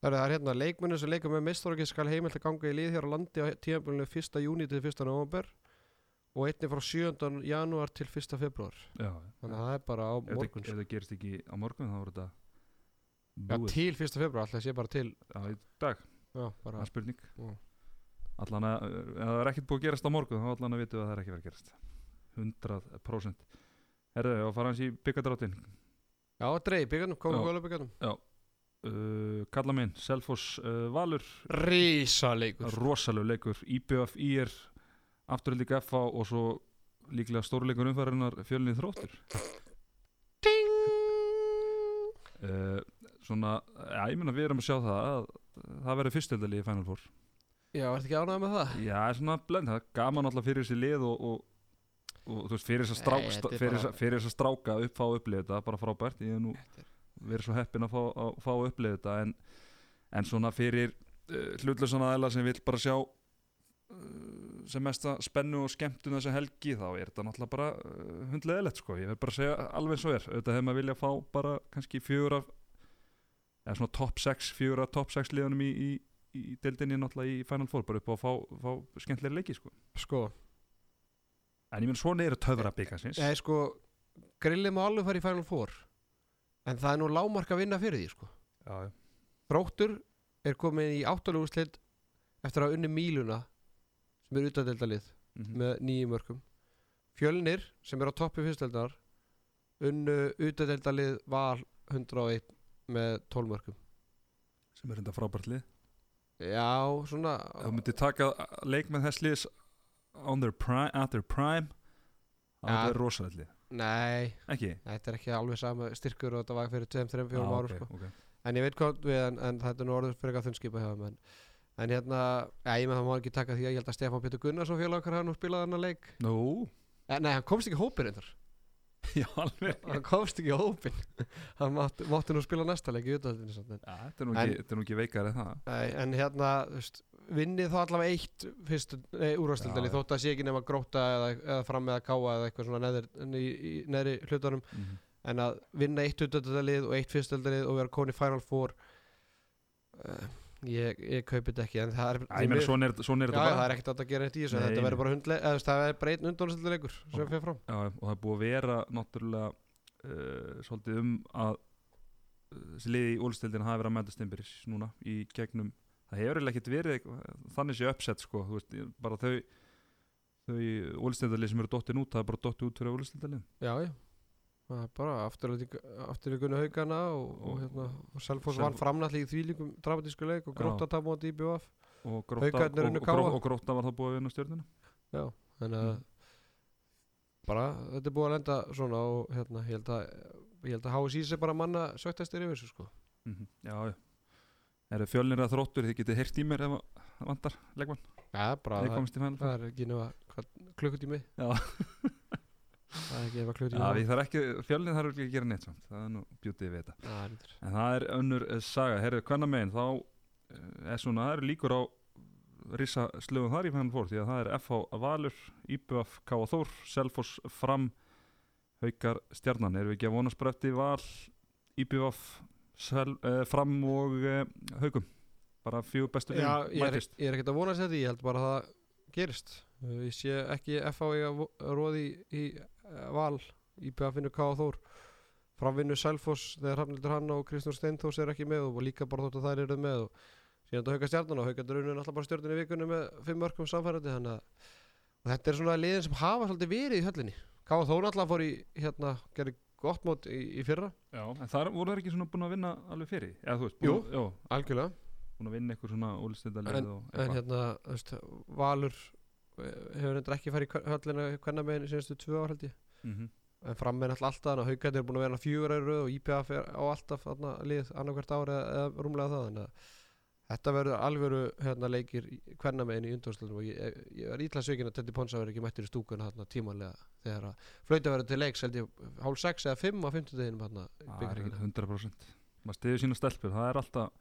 Speaker 3: Það er hérna leikmennu sem leika með meistarokki skal heimilt að ganga í lið hér á landi á tímabilinu 1. júni til 1. november og einnig frá 7. janúar til 1. februar
Speaker 2: Já,
Speaker 3: þannig að það er bara á morgun
Speaker 2: ef það gerist ekki á morgun þá voru þetta
Speaker 3: Já,
Speaker 2: búið.
Speaker 3: til 1. februar, alltaf sé bara til
Speaker 2: Já, í dag,
Speaker 3: Já, bara
Speaker 2: spurning.
Speaker 3: Já.
Speaker 2: allan að, ef það er ekkert búið að gerast á morgun þá allan að vitum við að það er ekki verið að gerast. 100% Herðu, og fara hans í byggadráttin
Speaker 3: Já, dreif, byggarnum,
Speaker 2: Já.
Speaker 3: komum við byggarnum
Speaker 2: uh, Kalla minn, Selfoss uh, Valur.
Speaker 3: Rísa leikur
Speaker 2: rosalegu leikur. IBF IR afturhaldið FH og svo líklega stórleikur umfærinar fjölinni þróttur. Uh, svona, já ég meina við erum að sjá það að það verður fyrstildali í Final Four.
Speaker 3: Já, ertu ekki ánægð með það?
Speaker 2: já, svona blend, það er gaman alltaf fyrir þessi lið og, og, og þú veist, fyrir þess að strá,
Speaker 3: Nei,
Speaker 2: fyrir,
Speaker 3: bara-
Speaker 2: bara... þess að stráka upp fá að upplifa þetta, bara frábært. Ég hef nú verið svo heppin að fá að, fá að upplifa þetta en, en svona fyrir uh, hlutlösan aðeila sem vil bara sjá uh, sem mesta spennu og skemmtun þessa helgi þá er þetta náttúrulega bara uh, hundleðilegt sko, ég vil bara segja alveg eins og er. Auðvitað hefur maður vilja fá bara kannski fjögur af eða svona top 6, fjögur af top 6 liðanum í, í, í deildinni náttúrulega í Final Four bara upp á að fá, fá skemmtilega leiki sko.
Speaker 3: Sko,
Speaker 2: en ég menn svona eru töfra byggasins
Speaker 3: Nei, sko, grillið má alveg fara í Final Four En það er nú lámark að vinna fyrir því, sko.
Speaker 2: Já, já.
Speaker 3: Þróttur er komin í áttaluguslild eftir að unni míluna sem er utadeldalið
Speaker 2: Mhm.
Speaker 3: með nýjum mörgum Fjölnir sem er á toppi fyrsteldar unnu utadeldalið val 101 með 12 mörgum
Speaker 2: sem er enda frábært lið
Speaker 3: Já, svona
Speaker 2: ef þú myndir taka leik með þess liðs on their prime, at their prime
Speaker 3: Ja.
Speaker 2: er þetta rosalegt lið
Speaker 3: Nei,
Speaker 2: ekki?
Speaker 3: þetta er ekki alveg sama styrkur og þetta var fyrir 2, 3, 4
Speaker 2: Ah,
Speaker 3: árum
Speaker 2: ok,
Speaker 3: sko.
Speaker 2: ok.
Speaker 3: En ég veit hvað við en, en þetta er nú orður fyrir eitthvað þunnskipa hjá þeim en, en hérna, já, ég með það má ekki taka því að ég held að Stefán Pétur Gunnarsson félag okkar hann og spilaði hann að leik.
Speaker 2: Nú,
Speaker 3: eh, Nei, hann komst ekki hópin reyndar.
Speaker 2: Já alveg.
Speaker 3: Hann komst ekki hópin Hann mátti, mátti nú spila næsta leik í utaldinu en,
Speaker 2: ja, þetta, er nú
Speaker 3: En-
Speaker 2: ekki, þetta er nú ekki veikar en það.
Speaker 3: Nei, en hérna, veist vinnið þá allavega eitt fyrstu
Speaker 2: já.
Speaker 3: þótt að sé ekki nema gróta eða, eða fram með að káa eða eitthvað svona neðri, í, í, neðri hlutunum.
Speaker 2: Mm -hmm.
Speaker 3: en að vinna eitt utaldalið og eitt fyrstildalið og vera koni Final Four uh, ég, ég kaupi þetta ekki en það er,
Speaker 2: ég meina svona er, svona er
Speaker 3: Já,
Speaker 2: þetta
Speaker 3: það er ekkert að gera eitt í þessu. Þetta verður bara hundle, eða, það er bara einn undónastilleikur sem fyrir fram.
Speaker 2: Já, og það er búið að vera náttúrulega uh, svolítið um að uh, þessi liði í úlstildin hafi verið að mæta Stimberis núna í gegnum það hefur ekkert verið þannig sé uppsett sko, veist, bara þau þau úlstildalið sem eru dottin út það er bara dottin út fyrir úlstildalið
Speaker 3: Já, já bara afturlíkunni haugana og, og,
Speaker 2: Og-
Speaker 3: hérna, og Selfoss
Speaker 2: Selfoss-
Speaker 3: vann framnalli í þvílíkum dramatísku leik og gróta tap móti í BVF
Speaker 2: og gróta, var það búið að vinna stjórnina
Speaker 3: Já, þannig að
Speaker 2: Mm.
Speaker 3: bara, þetta er búið að lenda svona og hérna, ég held að ég held að HSI sé bara manna sögtastir yfir þessu sko.
Speaker 2: Mm já, já. Eru fjölnir að þróttur, þið getið heyrt í mér ef það vantar leikmann,
Speaker 3: Já, bara
Speaker 2: þið
Speaker 3: það, það er ekki nema hvað, klukkutími.
Speaker 2: Já.
Speaker 3: Það er ekki
Speaker 2: við þarf ekki, að gera neitt samt. það er nú bjútið við þetta
Speaker 3: reyndar.
Speaker 2: En það er önnur uh, saga, herru, hvenna megin þá uh, er svona, það eru líkur á risa slögum þar í fennan fór því að það er FH Valur, IBF, K.A. Þór, Selfoss, Fram Haukar, Stjarnan, erum við ekki að vonast bara eftir Val, IBF Sel, uh, Fram og uh, Haukum bara fjögur bestu
Speaker 3: Já,
Speaker 2: liðin
Speaker 3: ég ég er ekkert að vona að segja því, ég held bara að það gerist Uh, ég sé ekki FH vo- róði í, í val IPA finnur K. Þór framvinnu Selfoss þegar Hrafnildur Hanna og Kristján Steinþós er ekki með og líka bara þótt að þær eru með og síðan þetta hauka stjarnan og hauka draunin alltaf bara stjörnun í vikunni með fimm mörgum samfærandi þannig að þetta er svona liðin sem hafa svolítið verið í höllinni K. Þór alltaf fór í hérna, gerði gott mót í, í fyrra
Speaker 2: Já, en þar voru þeir ekki svona búin að vinna alveg fyrir eða þú veist,
Speaker 3: Jú.
Speaker 2: búin, já,
Speaker 3: algjörlega
Speaker 2: búin að vinna eitthvað svona úlstendalið
Speaker 3: en
Speaker 2: eitthvað
Speaker 3: hérna, veist, Valur eh, hefur endur ekki farið í höllina hvernig meginn síðustu tvö ár held ég.
Speaker 2: Mhm.
Speaker 3: en fram með alltaf alltaf þannig að haugandi er búin að vera fjögur árið og IPF er á alltaf þarna, lið annarkvært ári eða, rúmlega það þannig að þetta verður alvöru hérna, leikir hvernig meginn í undvörsluðum og ég, ég, er ítla sökin að Tetti Ponsa verður ekki mættur í stúkuna þarna tímanlega þegar að flauta verður til leiks held ég hálf sex eða fimm á fimmtudeginum hérna
Speaker 2: Það er
Speaker 3: byggarleikina
Speaker 2: 100% maður stiður sína stelpur, það er alltaf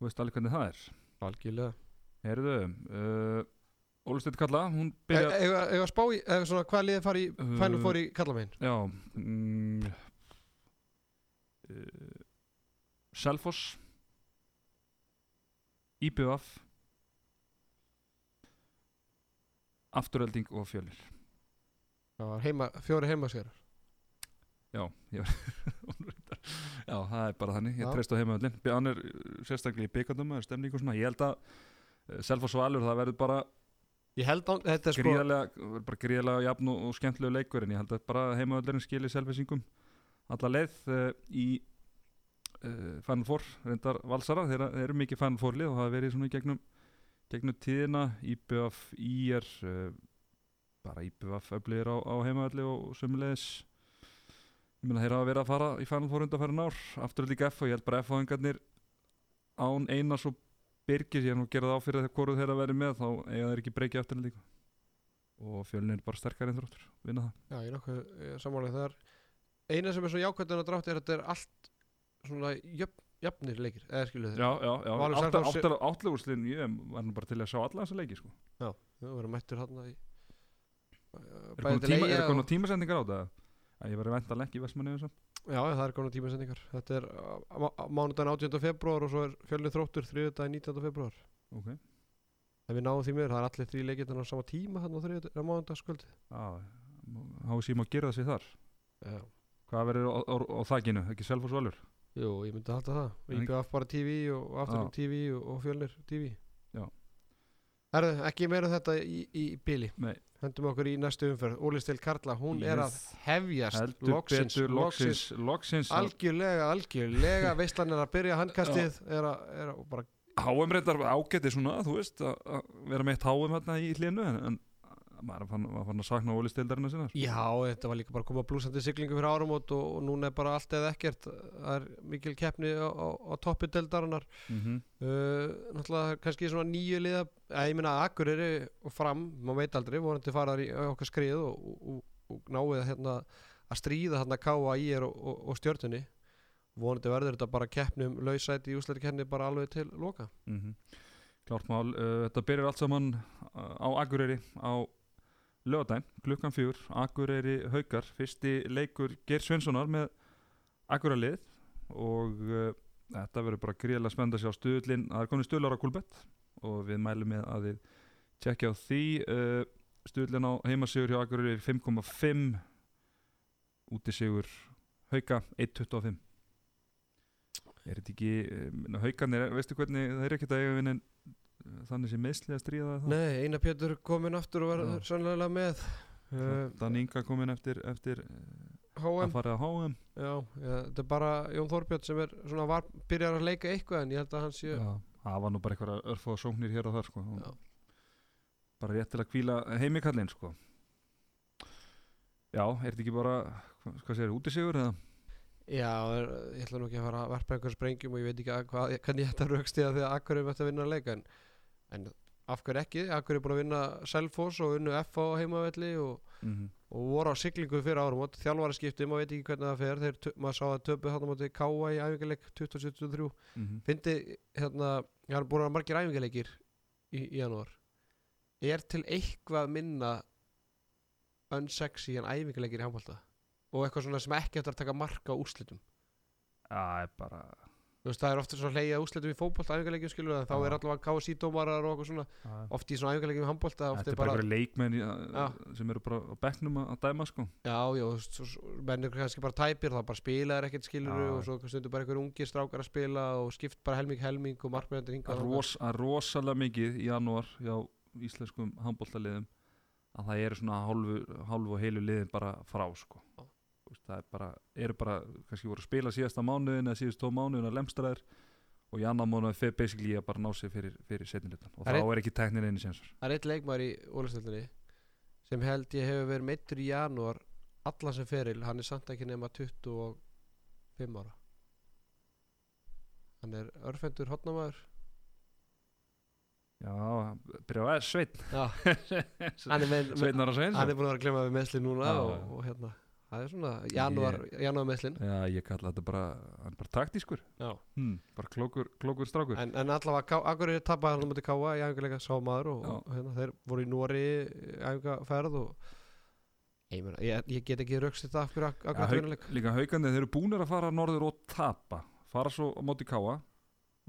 Speaker 2: þú veist alveg hvernig það er.
Speaker 3: Algjörlega.
Speaker 2: Heyrðu, uh, Ólusteit Kalla, hún
Speaker 3: e,
Speaker 2: byrja
Speaker 3: Eða e, spá í, eða svona hvað liðið fari í
Speaker 2: Uh,
Speaker 3: Four í kallamegin
Speaker 2: Já mm, uh, Selfoss IBF Afturölding og fjölir.
Speaker 3: Það var heima, fjóri heimaskerar
Speaker 2: Já, ég var Já, það er bara þannig, ég treyst á heimaöllin Hann er sérstaklega í byggandum stemning og svona, ég held að uh, Selfoss Valur, það verður bara
Speaker 3: Ég held á, þetta sko
Speaker 2: gríðarlega, bara gríðarlega jafn og, skemmtilegu leikur en ég held að bara heimaöllurinn skilir selfisingum alla leið uh, í uh, Final Four, reyndar valsara. Þeir, þeir eru mikið Final Four lið og hafa verið svona í gegnum, gegnum tíðina. IBF, IR uh, bara IBF öflýðir á, á heimaölli og, sömulegis ég meina þeir hafa verið að fara í Final Four undanfærin ár, aftur líka F og ég held bara F-fáingarnir án Einars og Birgir ég nú að það á fyrir þegar hvoru þeirra verið með þá eiga þeir ekki breykið aftur líka og fjölin er bara sterkari en þróttur vinna það.
Speaker 3: Já, ég er nokkuð samanlega það. Er eina sem er svo jákvæðan að drátt er að þetta er allt svona jöfn, jöfnir leikir eða skilu þið
Speaker 2: já, já, já,
Speaker 3: Valur
Speaker 2: áttar,
Speaker 3: Selfoss-
Speaker 2: áttar, átlegurslinn ég var nú bara til að sjá alla þessa leiki sko.
Speaker 3: Þú verður mættur hann í
Speaker 2: er er komin tímasendingar á þetta? Að ég var vendalega ekki í Vestmanni
Speaker 3: Já, það er komin tímasendingar. Þetta er mánudaginn 18. februar og svo er fjölnið þróttur þriðudaginn 19. februar
Speaker 2: ok,
Speaker 3: En við náum því mér, það er allir þrý leikir á sama tíma hann á þriðudaginn á mánudagskvöldi
Speaker 2: já háið síma að gera það sér þar.
Speaker 3: Já.
Speaker 2: Hvað verður á, á, á þakkinu, ekki Selfoss Valur?
Speaker 3: Jú, ég myndi halda það. IPF bara TV og
Speaker 2: Já.
Speaker 3: TV og, og Fjölnir TV
Speaker 2: Já.
Speaker 3: Herðu, ekki meira um þetta í, í, bili.
Speaker 2: Nei.
Speaker 3: Hendum okkur í næstu umferð. Óli Stil Karla, hún er að
Speaker 2: Yes.
Speaker 3: hefjast
Speaker 2: heldur
Speaker 3: loksins,
Speaker 2: betur, loksins loksins,
Speaker 3: Algjörlega, algjörlega. Veistlan er að byrja handkastið er er
Speaker 2: HM reyndar ágæti svona, þú veist að vera með eitt HM hérna í hlinu en maður fann, fann að sakna Óli stildarinn sinna sko.
Speaker 3: Já, þetta var líka bara að koma blúsandi siglingu fyrir áramót og, og núna er bara allt eða ekkert. Það er mikil keppni á, á, á toppi deildarinnar.
Speaker 2: Mm -hmm.
Speaker 3: uh, Náttúrulega kannski svona nýju liða eða ég meina Akureyri og fram maður veit aldrei, vonandi fara þar í okkar skrið og, og, og, náið hérna að stríða hérna káa í er og, stjörnunni. Vonandi verður þetta bara keppni um lausæti í úslæri kenni bara alveg til loka.
Speaker 2: Mm Klárt mál, uh, þetta byrjar allt saman uh, á Akureyri á lögadaginn, klukkan fjúr Akureyri Haukar, fyrsti leikur Geir Svenssonar með Akureyri og uh, þetta verður bara gríðilega spennandi að sjá stuðlinn það er komin stuðlar á Kulbett og við mælum með að þið tjekkja á því uh, stuðlinn á heimasigur hjá Akureyri er 5,5 útisigur Hauka 1,25 er þetta ekki uh, Haukarnir, veistu hvernig það er ekkert að eiga vinna þannig sem meðsli að stríða það
Speaker 3: Nei, Einar Pétur komin aftur og
Speaker 2: Já.
Speaker 3: verður sannlega með
Speaker 2: Þannig Inga komin eftir, eftir uh, að fara að HM
Speaker 3: Já, já, þetta er bara Jón Þorbjörn sem er svona var, byrjar að leika eitthvað en ég held að hann sé
Speaker 2: Já, það var nú bara eitthvað örfóða sóknir hér og þar sko.
Speaker 3: Já.
Speaker 2: bara rétt til að kvíla heimikallin sko. Já, er þetta ekki bara hvað, hvað segir, útisigur eða?
Speaker 3: Já, er, ég ætla nú ekki að fara að verpa einhver sprengjum og ég veit ekki að, hvað, hvernig ég ætta að raukst í það því að Akkur er með að vinna að leika en, en af hverju ekki, Akkur er búin að vinna Selfoss og unnu F á heimavelli og,
Speaker 2: Mm -hmm.
Speaker 3: og voru á siglingu fyrir árum? Og þjálfara skipti, maður veit ekki hvernig það fer. Tö- maður sá að töpu hann á móti Káa í æfingarleik 2023
Speaker 2: Mm -hmm.
Speaker 3: fyndi, hérna, ég har búin að margir æfingarleikir í, í janúar. Er til eitthvað minna unsexy en æfingarleikir í handbólta og eitthvað svona sem ekki eftir að taka marka úrslitum?
Speaker 2: Það er bara
Speaker 3: veist, það er ofta svona hleyja úslitum í fótbolta æfingarleikjum skilur en þá
Speaker 2: Já.
Speaker 3: er allavega KSI dómarar og svona oft í svona æfingarleikjum í handbolta oft
Speaker 2: Þetta
Speaker 3: er
Speaker 2: bara einhverju leikmenn
Speaker 3: Já.
Speaker 2: sem eru bara á bekknum að, dæma sko
Speaker 3: já, já, þú veist, svo- svo- menn er kannski bara tæpir, þá bara spila er ekkert skilur
Speaker 2: Já.
Speaker 3: og svo stundur bara einhver ungir strákar að spila og skipt bara helming helming og
Speaker 2: Það er
Speaker 3: og
Speaker 2: ros, að rosalega mikið í janúar hjá íslenskum handbóltaliðum að það eru svona hálfu, hálfu og heilu liðin bara frá sko
Speaker 3: Já.
Speaker 2: Veist, það er bara, eru bara kannski voru að spila síðasta mánuðin eða síðust tó mánuðin að lemstraðir og í annan mánuð fyrir basically að bara ná sig fyrir, fyrir setnilutan og
Speaker 3: Það
Speaker 2: þá er ekki teknin einu sénsar
Speaker 3: Það er eitt leikmaður í ólistöldinni sem held ég hefur verið meittur í janúar allan sem feril, hann er samt ekki nema 25 ára. Hann er örfendur hotnamaður
Speaker 2: Já, byrja á að Sveitn
Speaker 3: hann
Speaker 2: Sveitnar að
Speaker 3: hann
Speaker 2: segja
Speaker 3: er búin að vera að glemma við meðsli núna
Speaker 2: Já,
Speaker 3: og, og hérna það er svona janúar, janúar meðslin
Speaker 2: Já, ég kalla þetta bara, hann er bara taktískur.
Speaker 3: Já.
Speaker 2: hmm, bara klókur, klókur strákur.
Speaker 3: En, en allavega Akureyri tappaði hann á Káa í æfingarleika sá maður og, og hérna, þeir voru í Nóri æfingarferð og ég, meina, ég, ég get ekki raukst þetta af hverju Ak-
Speaker 2: Já,
Speaker 3: Akureyri
Speaker 2: hauk,
Speaker 3: vinnuleik
Speaker 2: líka haugandi, þeir eru búnir að fara norður og tapa. Fara svo á móti káa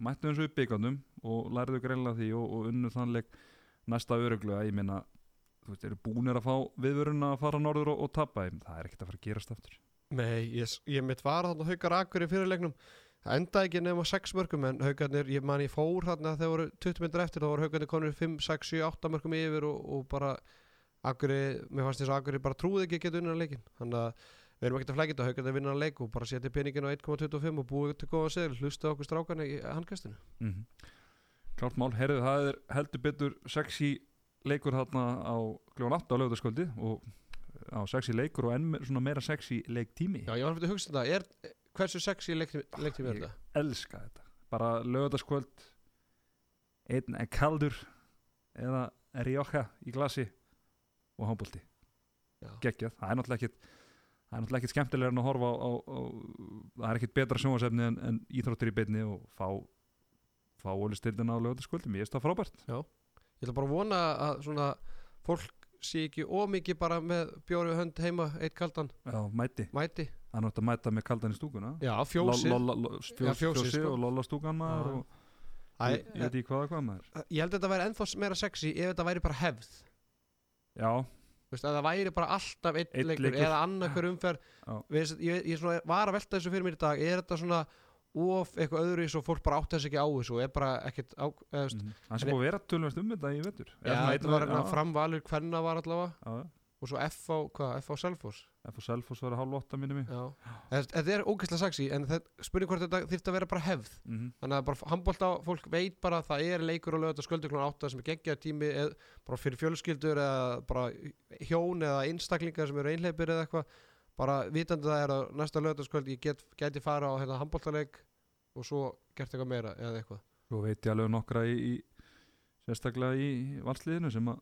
Speaker 2: mættu eins og upp byggandum og læriðu greinlega því og, og unnu þannleik næsta öruglega, ég meina þú veist, eru búnir að fá viðvörun að fara norður og, og meina, það er ekkert að fara að gerast aftur.
Speaker 3: Nei, ég, ég mitt var þarna haukar akkur í fyrirleiknum. Það endaði ekki nema 6 mörgum en haugarnir, ég man ég fór þarna þegar voru 20 minnir eftir, þá voru haugarnir konur 5, 6, 7, 8 mörgum yfir og, og bara akkur, mér fannst þess að akkur bara trúði ekki að geta unna leikin þannig að við erum ekkert að flækja þetta, haugarnir vinna að leik og bara setja peningin á 1,25 og búið til góða segil, hlusta okkur strákan í handkastinu.
Speaker 2: Mm -hmm. Klárt mál, herðu, það er heldur betur sexy leikur þarna á kljóðan 8 á lögðarskvöldi og á sexy leikur og enn svona meira sexy leiktími.
Speaker 3: Já, ég var fyrir að hugsa þetta, er, hversu sexy leiktími leiktími er
Speaker 2: Ég
Speaker 3: þetta?
Speaker 2: elska þetta. Bara lögðarskvöld einn er kaldur eða er rjóka í glasi og handbólti
Speaker 3: Já.
Speaker 2: geggjað, það er náttúrulega ekkit það er náttúrulega ekkit skemmtilega en að horfa á, á, á það er ekkit betra sjónvarsefni en, en íþróttir í beinni og fá fá ólistildina á lögðarskvöldum, ég veist það frábært
Speaker 3: Ég ætla bara að vona að svona fólk sé ekki ómikið bara með bjóri hönd heima, eitt kaldan.
Speaker 2: Já, mæti,
Speaker 3: mæti.
Speaker 2: Er náttúrulega að mæta með kaldan í stúkuna.
Speaker 3: Já,
Speaker 2: Lolla- lo-
Speaker 3: Já,
Speaker 2: fjós-
Speaker 3: fjósið,
Speaker 2: fjósið
Speaker 3: sko.
Speaker 2: og lolla stúkan maður og ég, veit ekki hvað hvað maður.
Speaker 3: Ég held að þetta væri ennþá meira sexy ef þetta væri bara hefð.
Speaker 2: Já,
Speaker 3: veist, að það væri bara alltaf einn leikur,
Speaker 2: leikur.
Speaker 3: eða annað hver umferð. Við, ég, ég var að velta þessu fyrir mér í dag. Er þetta svona of eitthvað öðru svo fólk bara átti þess ekki á þessu og er bara ekkert á, eða, mm.
Speaker 2: mhm. það er sem búið að vera tölvöld um þetta í vetur.
Speaker 3: Já, þetta var hérna framvalur hvenna var allavega.
Speaker 2: Já,
Speaker 3: og svo F á, hvað, F á Selfoss?
Speaker 2: F og Selfoss var að hálfa åtta minni mig.
Speaker 3: Já, Þess- þetta er ógeðslega sexy en spurning hvort þetta þyrfti að vera bara hefð.
Speaker 2: Mm
Speaker 3: þannig að bara handbólta fólk veit bara að það er leikur og lögða sköldu klón átta sem er geggja tími eð, bara fyrir fjölskyldur eða bara hjón eða einstaklingar sem eru einleipir eða eitthvað bara vitandi það er að næsta lögða ég get, geti fara á hérna, handbóltaleik og svo gert eitthvað meira eða eitthvað.
Speaker 2: Svo veit ég alveg nokkra í, í sérstaklega í valsliðinu sem að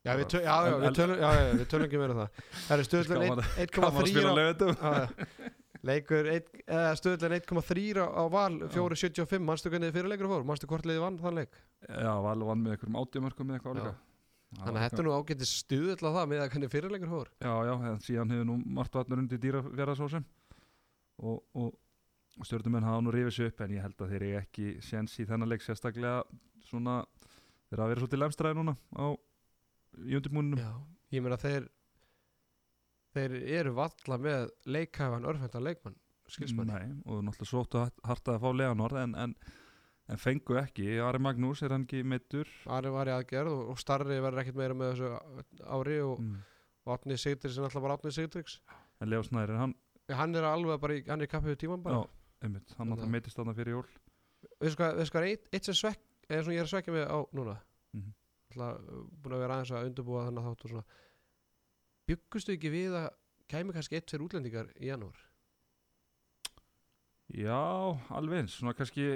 Speaker 3: Já, við, tö já, já, við, tölum, já, við tölum ekki meira um það. Það er
Speaker 2: að-
Speaker 3: 1,3
Speaker 2: Gaman að spila
Speaker 3: á-
Speaker 2: lögutum
Speaker 3: Já, já. leikur eða stöðlun 1,3 á, val 4.75, manstu hvernig fyrir leikur fór manstu hvort liði vann þann leik?
Speaker 2: Já, Val vann með einhverjum átjumörkum með eitthvað
Speaker 3: Já. Þannig að þetta nú ágætið stuðl á það með að hvernig fyrir leikur fór
Speaker 2: Já, já, en síðan hefur nú margt vatnur undir dýra verðarsósum og, og, stjórnumenn hafa nú rifið sér upp en ég held að þeir eru ekki séns í þennan leik sérstaklega svona þeir hafa verið svolítið lemstræði núna á í undirbúninum
Speaker 3: Já, ég meina þeir þeir eru valla með leikhæfan örfendan leikmann skilsmanni
Speaker 2: Nei, og náttúrulega sóttu hartað að fá Leonard en, en, en fengu ekki. Ari Magnús er hann ekki meittur
Speaker 3: Ari var í aðgerð og, og Starri verður ekkert meira með þessu ári og,
Speaker 2: mm.
Speaker 3: og Átni Sigdriks er alltaf bara Átni Sigdriks
Speaker 2: en Leo Snæri, hann,
Speaker 3: hann er alveg bara í, hann er í kappið við tíman bara.
Speaker 2: Já, einmitt, hann
Speaker 3: að-
Speaker 2: meitist þarna fyrir jól.
Speaker 3: Veistu hvað, veistu hvað eitt, eitt sem svekk eða svona ég er að svekja mig á núna.
Speaker 2: Mhm.
Speaker 3: alltaf uh, búin að vera aðeins að undurbúa þannig að þáttu svona. Byggustu ekki við að kæmi kannski eitt fyrir útlendingar í janúar?
Speaker 2: Já, alveg eins, svona kannski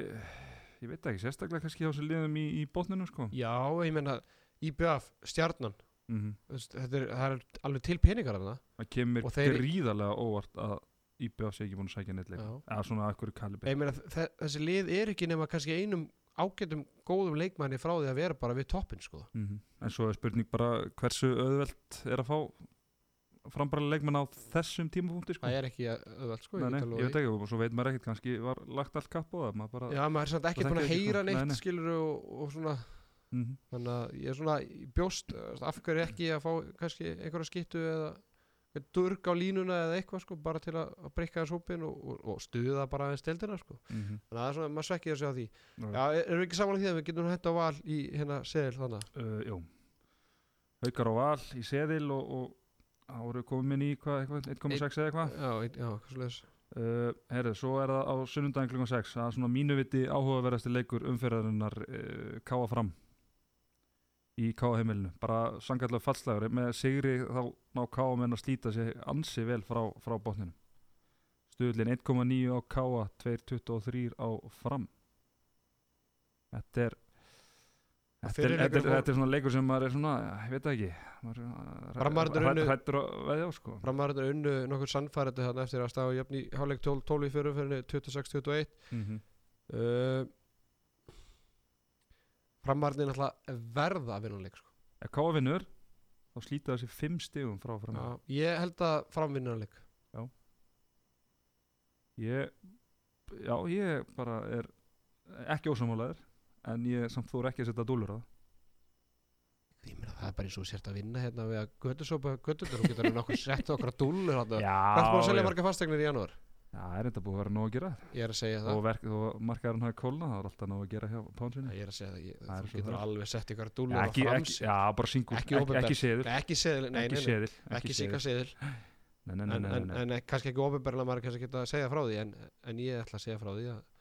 Speaker 2: ég veit ekki, sérstaklega kannski á þessu liðum í, í botninu sko.
Speaker 3: Já, ég meina IBF, stjarnan
Speaker 2: mm
Speaker 3: veist, þetta er, það er alveg til peningar þarna.
Speaker 2: Það kemur
Speaker 3: Og þeir-
Speaker 2: gríðarlega óvart að IBF sé ekki búin að sækja neitt leik
Speaker 3: Já.
Speaker 2: eða svona hverju kalibri.
Speaker 3: Þessi lið er ekki nema kannski einum ágætum góðum leikmanni frá því að vera bara við toppin sko.
Speaker 2: mm en svo er spurning bara hversu auðvelt er að fá frambærilega leikmenn á þessum tímapunkti sko.
Speaker 3: það er ekki öðvöld sko
Speaker 2: Nei, nei, ég veit ekki, og svo veit maður ekkert kannski var lagt allt kapp á það maður bara,
Speaker 3: já, maður er samt ekki
Speaker 2: Það
Speaker 3: búin að heyra
Speaker 2: sko.
Speaker 3: neitt
Speaker 2: Nei,
Speaker 3: skilur og, og svona
Speaker 2: Mhm.
Speaker 3: þannig að ég er svona bjóst uh, af hverju ekki að fá kannski einhverja skittu eða durg á línuna eða eitthvað sko bara til að, breyka þess hópin og, og, og stuða bara aðeins deildina sko
Speaker 2: mhm.
Speaker 3: þannig að það er svona, maður svekkir sig á því
Speaker 2: Já.
Speaker 3: er- erum við ekki saman á því að við getum hægt á val í hérna seðil þannig
Speaker 2: uh, jú Haukar á val í seðil og, og þá voru komin í hvað, eitthvað, 1,6 eða eitthvað?
Speaker 3: Já, ein- já, hvað svo leiðis
Speaker 2: uh, herðu, svo er það á sunnundaginn klukkan 6 það er svona mínu viti áhugaverðasti leikur umferðarinnar uh, káa fram í káa heimilinu. Bara sangallega fallslegur með sigri þá ná káa menn að slíta sig ansi vel frá, frá botninum. Stuðlinn 1,9 á káa 2,23 á fram. Þetta er Þetta er,
Speaker 3: Fyrri
Speaker 2: þetta, er, er svona leikur sem maður er svona, já, ég veit það ekki. Maður er
Speaker 3: Framararnir
Speaker 2: hræ-
Speaker 3: unnu-
Speaker 2: hræddur að veðja á sko
Speaker 3: Framarinn unnu nokkur sannfærandi þannig eftir að stafa jöfn í hálfleik 12, 12 í fyrirferðinni 26-21
Speaker 2: mm -hmm.
Speaker 3: uh, Framarinn náttúrulega verða að vinna leik sko.
Speaker 2: ef Káa vinnur þá slíta þessi fimm stigum frá fram.
Speaker 3: Já, ég held að framvinna leik.
Speaker 2: Ég, já, ég bara er ekki ósamálaður en ég samt þór ekki að setja dúlur á það?
Speaker 3: Ég meina það er bara eins og sért að vinna hérna við að göttusópa göttutur og getur nokkuð sett okkar að dúllur hérna. er búin að selja marga fastegnir í janúar?
Speaker 2: já, er þetta búið að vera nóg að gera.
Speaker 3: Ég er að segja
Speaker 2: og,
Speaker 3: það
Speaker 2: verk, og markaðurinn hafi kólna það er alltaf nóg að gera hjá Pánsinni
Speaker 3: Ég er að segja það, ég,
Speaker 2: Það
Speaker 3: þú getur
Speaker 2: það
Speaker 3: alveg sett ykkur
Speaker 2: Já,
Speaker 3: dúllur á frams
Speaker 2: ekki, já, bara singur,
Speaker 3: Ekki
Speaker 2: ekki, ekki seðil
Speaker 3: Ekki seðil, nei, nei, nei, ekki síka seðil
Speaker 2: nei, nei, nei,
Speaker 3: en,
Speaker 2: nei,
Speaker 3: en,
Speaker 2: nei.
Speaker 3: en kannski ekki ofinberlega maður kannski geta að segja frá því en, en ég ætla að segja frá því að, að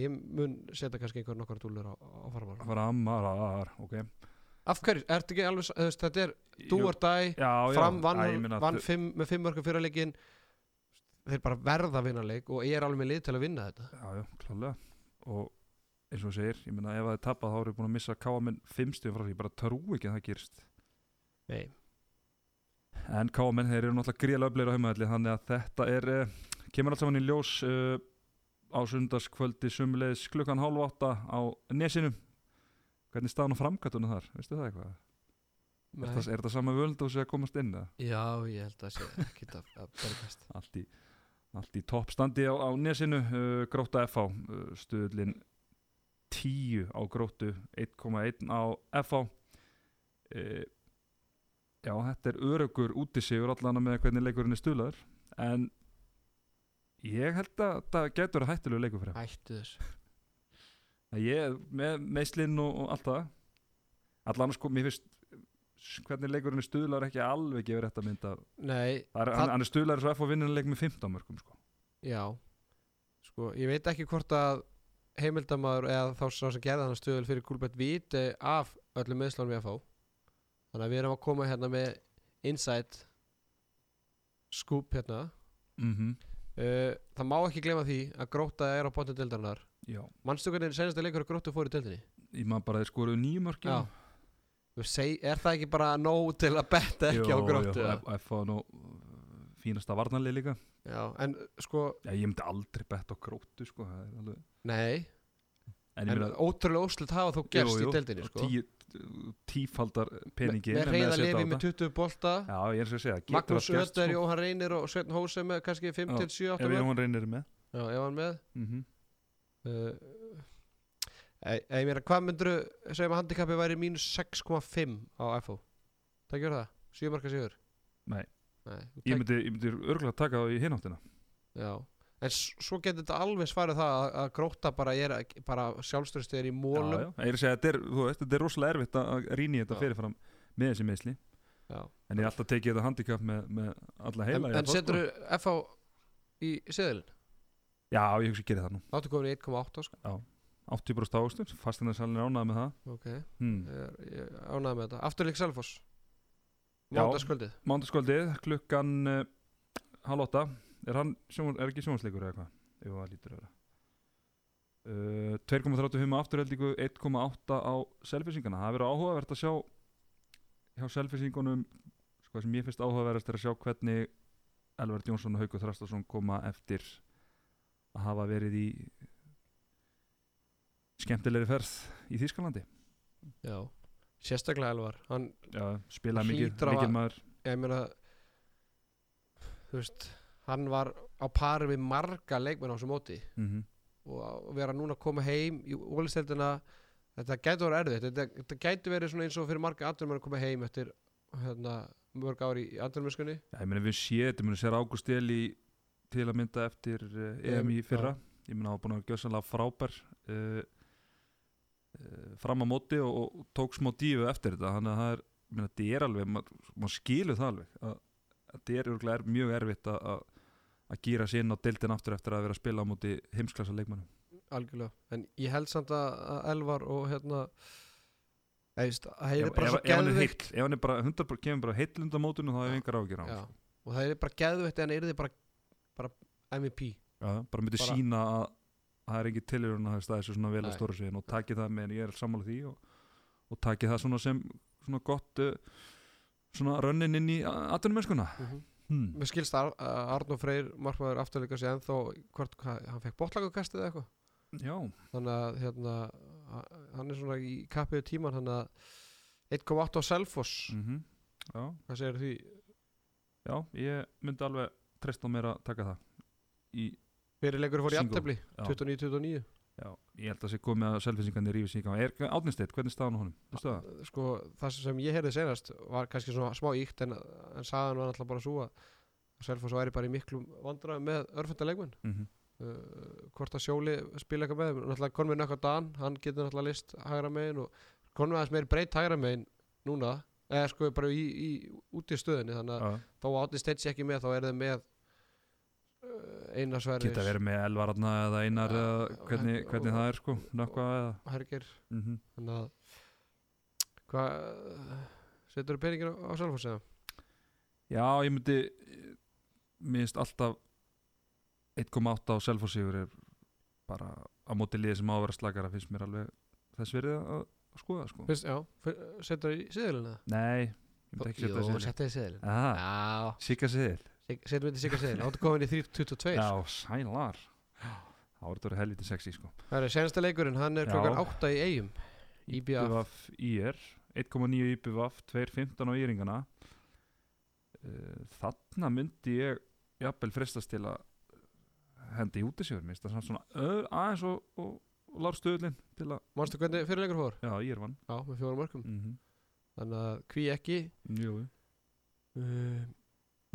Speaker 3: ég mun setja kannski einhver nokkar dúllur á, á farmar
Speaker 2: Framarar, ok.
Speaker 3: Af hverju, ertu ekki alveg, veist, þetta er do or die,
Speaker 2: já, já,
Speaker 3: fram vann,
Speaker 2: þau-
Speaker 3: fimm, með fimm mörgum fyrirleikin þeir bara verða að vinna leik og ég er alveg með lið til að vinna þetta.
Speaker 2: Já, já, klálega og eins og þú segir, ég meina ef það er tapað þá eru búin að missa káa minn fimm stíðum frá því, ég bara trú ekki að það gerist.
Speaker 3: Nei,
Speaker 2: en káa menn þeir eru náttúrulega gríðlega öflegir á heimaðalli þannig að þetta er uh, kemur allt saman í ljós uh, á sundarskvöldi sumulegis klukkan hálf átta á nesinu. Hvernig staðan á framkvæmtunum þar, veistu það eitthvað? Er það, er það sama völd og sé að komast inn eða?
Speaker 3: Já, ég held að sé ekki að, að bergast
Speaker 2: allt í, allt í toppstandi á, á nesinu uh, gróta FH uh, stuðlinn 10 á grótu 1,1 á FH uh, já þetta er örugur útisigur allan með hvernig leikurinn er stuðlaður. En ég held að það getur að hættulegu leikur fyrir
Speaker 3: Hættu þessu
Speaker 2: að ég með meðslinn og, og allt það. Allan sko mér finnst hvernig leikurinn er stuðlaður ekki alveg gefur þetta mynd að
Speaker 3: Nei,
Speaker 2: það er,
Speaker 3: Það-
Speaker 2: hann, hann er stuðlaður svo FH vinnur leik með 15 mörgum sko.
Speaker 3: Já. Sko, ég veit ekki hvort að heimildamaður eða þá sem gerði hann stöðul fyrir Gulbert viti af öllum meðslunum við að fá Þannig að við erum að koma hérna með insight scoop hérna.
Speaker 2: Mhm
Speaker 3: uh, Það má ekki glema því að gróta er á bóttin deildarinnar
Speaker 2: Já,
Speaker 3: Manstu hvernig senasta leikur að gróttu fór í deildinni?
Speaker 2: ég maður bara þeir skoruðu nýju mörk
Speaker 3: Já Þú Seg, Er það ekki bara nóg til að betta ekki á gróttu?
Speaker 2: Jú,
Speaker 3: eða?
Speaker 2: F fá nú fínasta varnarlið líka
Speaker 3: Já, en sko,
Speaker 2: Já, ég myndi aldrei betta á gróttu sko,
Speaker 3: nei
Speaker 2: En ég
Speaker 3: En ótrúlega óslut hafa þó gerst í deildinni sko.
Speaker 2: tíu, tífaldar peningi
Speaker 3: Með reyða lifi með 20 bolta.
Speaker 2: Já, ég er segja
Speaker 3: Magnús Ötter,
Speaker 2: sko.
Speaker 3: Jóhann Reynir og Sveinn Hóse með kannski 5
Speaker 2: Já,
Speaker 3: til 7 8
Speaker 2: Ef Jóhann reynir með.
Speaker 3: Já, ef hann með.
Speaker 2: Mm
Speaker 3: uh, e, Ég meina, hvað myndur segjum að handikapi væri mínus 6,5 á FO Það gjör það, 7 marka sigur.
Speaker 2: Nei,
Speaker 3: Nei þú
Speaker 2: ég myndi, ég myndi örgulega taka það í hináttina.
Speaker 3: Já En svo getur þetta alveg svarið það að, að gróta bara bara sjálfstöðstu er í mólum
Speaker 2: er þetta er, þú er rosalega erfitt að rýna í þetta
Speaker 3: Já.
Speaker 2: fyrirfram með þessi meðsli. En ég er alltaf tekið þetta handicap með, með alla heila
Speaker 3: En, en
Speaker 2: FH, sko.
Speaker 3: setur FO í seðilin
Speaker 2: Já, ég hugsi að gera það nú.
Speaker 3: Áttu komin í 1,8 sko.
Speaker 2: 80% ávöxtur, fastinarsalinn er ánægð með það.
Speaker 3: Ok,
Speaker 2: hmm.
Speaker 3: ég er, ánægð með þetta. Afturleik Selfoss.
Speaker 2: Já.
Speaker 3: Mándaskvöldið
Speaker 2: klukkan uh, halv åtta er, hann, sjón, er ekki sjónsleikur eða hvað ef það lítur að vera. Uh, 2,35 afturheldingu 1,8 á selfisingana það verður áhugavert að sjá hjá selfisingunum sko sem ég finnst áhugaverðast er að sjá hvernig Elvard Jónsson og Haukur Þrastarsson koma eftir að hafa verið í skemmtilegri ferð í Þýskalandi.
Speaker 3: Já, sérstaklega Elvar. Hann,
Speaker 2: Já, spilaði mikið, mikið maður.
Speaker 3: Ég meina þú veist hann var á pari við marga leikmenn á þessu móti.
Speaker 2: Mm
Speaker 3: og að vera núna að koma heim í ólisteldina þetta gæti verið erfitt. Þetta, þetta gæti verið eins og fyrir marga atvinnum að koma heim eftir hérna, mörg ári í atvinnumöskunni
Speaker 2: Já, ég meina við séð, ég meina sér Ágúst Eli til að mynda eftir uh, EM í
Speaker 3: já.
Speaker 2: fyrra ég meina hann var búin að vera gjössanlega frábær uh, uh, fram á móti og, og tók smá dífu eftir þetta. Þannig að það er, ég meina þetta er alveg maður mað skilur það alveg að, að þetta er, er mjög erfitt að, að gýra sér inn á deildin aftur eftir að vera að spila á móti heimsklassa leikmannum
Speaker 3: algjörlega, en ég held samt að Elvar og hérna það
Speaker 2: ef,
Speaker 3: er
Speaker 2: hann er heill, ef hann er bara 100% kemur bara heill undan mótinu þá hefur yngar ágjör á
Speaker 3: já, og það er bara geðvikt en er þið bara, bara MVP
Speaker 2: Já, bara myndi
Speaker 3: Bara-
Speaker 2: sína að það er ekki tilhörun að það staði svo svona vel að stóra sviðin og taki það með en ég er sammála því og, og taki það svona sem svona gott uh, svona rönnin inn í atvinnumennskuna
Speaker 3: mm -hmm.
Speaker 2: Hmm.
Speaker 3: Mér skilst að Arnó Freyr markmaður afturleika sig ennþá hvort, hann fekk botlagakastið eða eitthvað.
Speaker 2: Já,
Speaker 3: þannig að hérna, hann er svona í kappiðu tíman hann að 1.8 á Selfoss.
Speaker 2: Mm já,
Speaker 3: hvað segir því?
Speaker 2: Já, ég myndi alveg treysta á mér að taka það í,
Speaker 3: fyrirleikur fór í aftefli
Speaker 2: já,
Speaker 3: 29-29
Speaker 2: já, ég held að sé komið að selfinsingarnir rífi sig í gang. Er átnisteitt, hvernig er staðan það?
Speaker 3: sko það sem ég heyrði senast var kannski svona smá íkt en, en sagan var alltaf bara svo að Selfoss væri bara í miklum vandræðum með örfenda leikmenn.
Speaker 2: Mm
Speaker 3: uh, hvort að sjóli spila eitthvað með náttúrulega Konvið Nökka Dan, hann getur náttúrulega list hægra megin og Konvið aðeins meir breytt hægra megin núna eða sko bara í, í, út í stöðinni þannig að
Speaker 2: Já,
Speaker 3: þó Átni Steins ekki með þá er þeim með uh, Einar Sverris
Speaker 2: geta verið með elvararna eða einar
Speaker 3: Já,
Speaker 2: eða
Speaker 3: og-
Speaker 2: hvernig,
Speaker 3: og-
Speaker 2: hvernig það er sko, eða
Speaker 3: Herger
Speaker 2: mm -hmm.
Speaker 3: þannig að hvað setur þú peningin á, á Selfoss eða?
Speaker 2: Já, ég myndi minnst alltaf 1.8 á selfosígur er bara á móti liði sem á að vera slagara finnst mér alveg þess verið að, skoða sko.
Speaker 3: Fyrst, já, setur þú í siðilina?
Speaker 2: Nei, ég myndi ekki setja
Speaker 3: Jú,
Speaker 2: þessi
Speaker 3: setja í siðilina
Speaker 2: Sigga Siðil
Speaker 3: setur við í sigga siðilina Áttu komin í 3.22
Speaker 2: Já, sælar. Verið helviti sexy sko.
Speaker 3: Það er senasta leikurinn, hann er klokkan 8 í eigum IBF.
Speaker 2: IR 1.9 IBVF 2.15 á Íringana. Uh, Þarna myndi ég jafnvel fristast til að hendi í útisjöfur minnst það samt svona aðeins og, og, og lár stöðlinn til að,
Speaker 3: Manstu hvernig fyrirleikur fór?
Speaker 2: já, er vann.
Speaker 3: Já, með fjórum mörgum
Speaker 2: mm -hmm.
Speaker 3: Þannig að hví ekki?
Speaker 2: Jú,
Speaker 3: uh,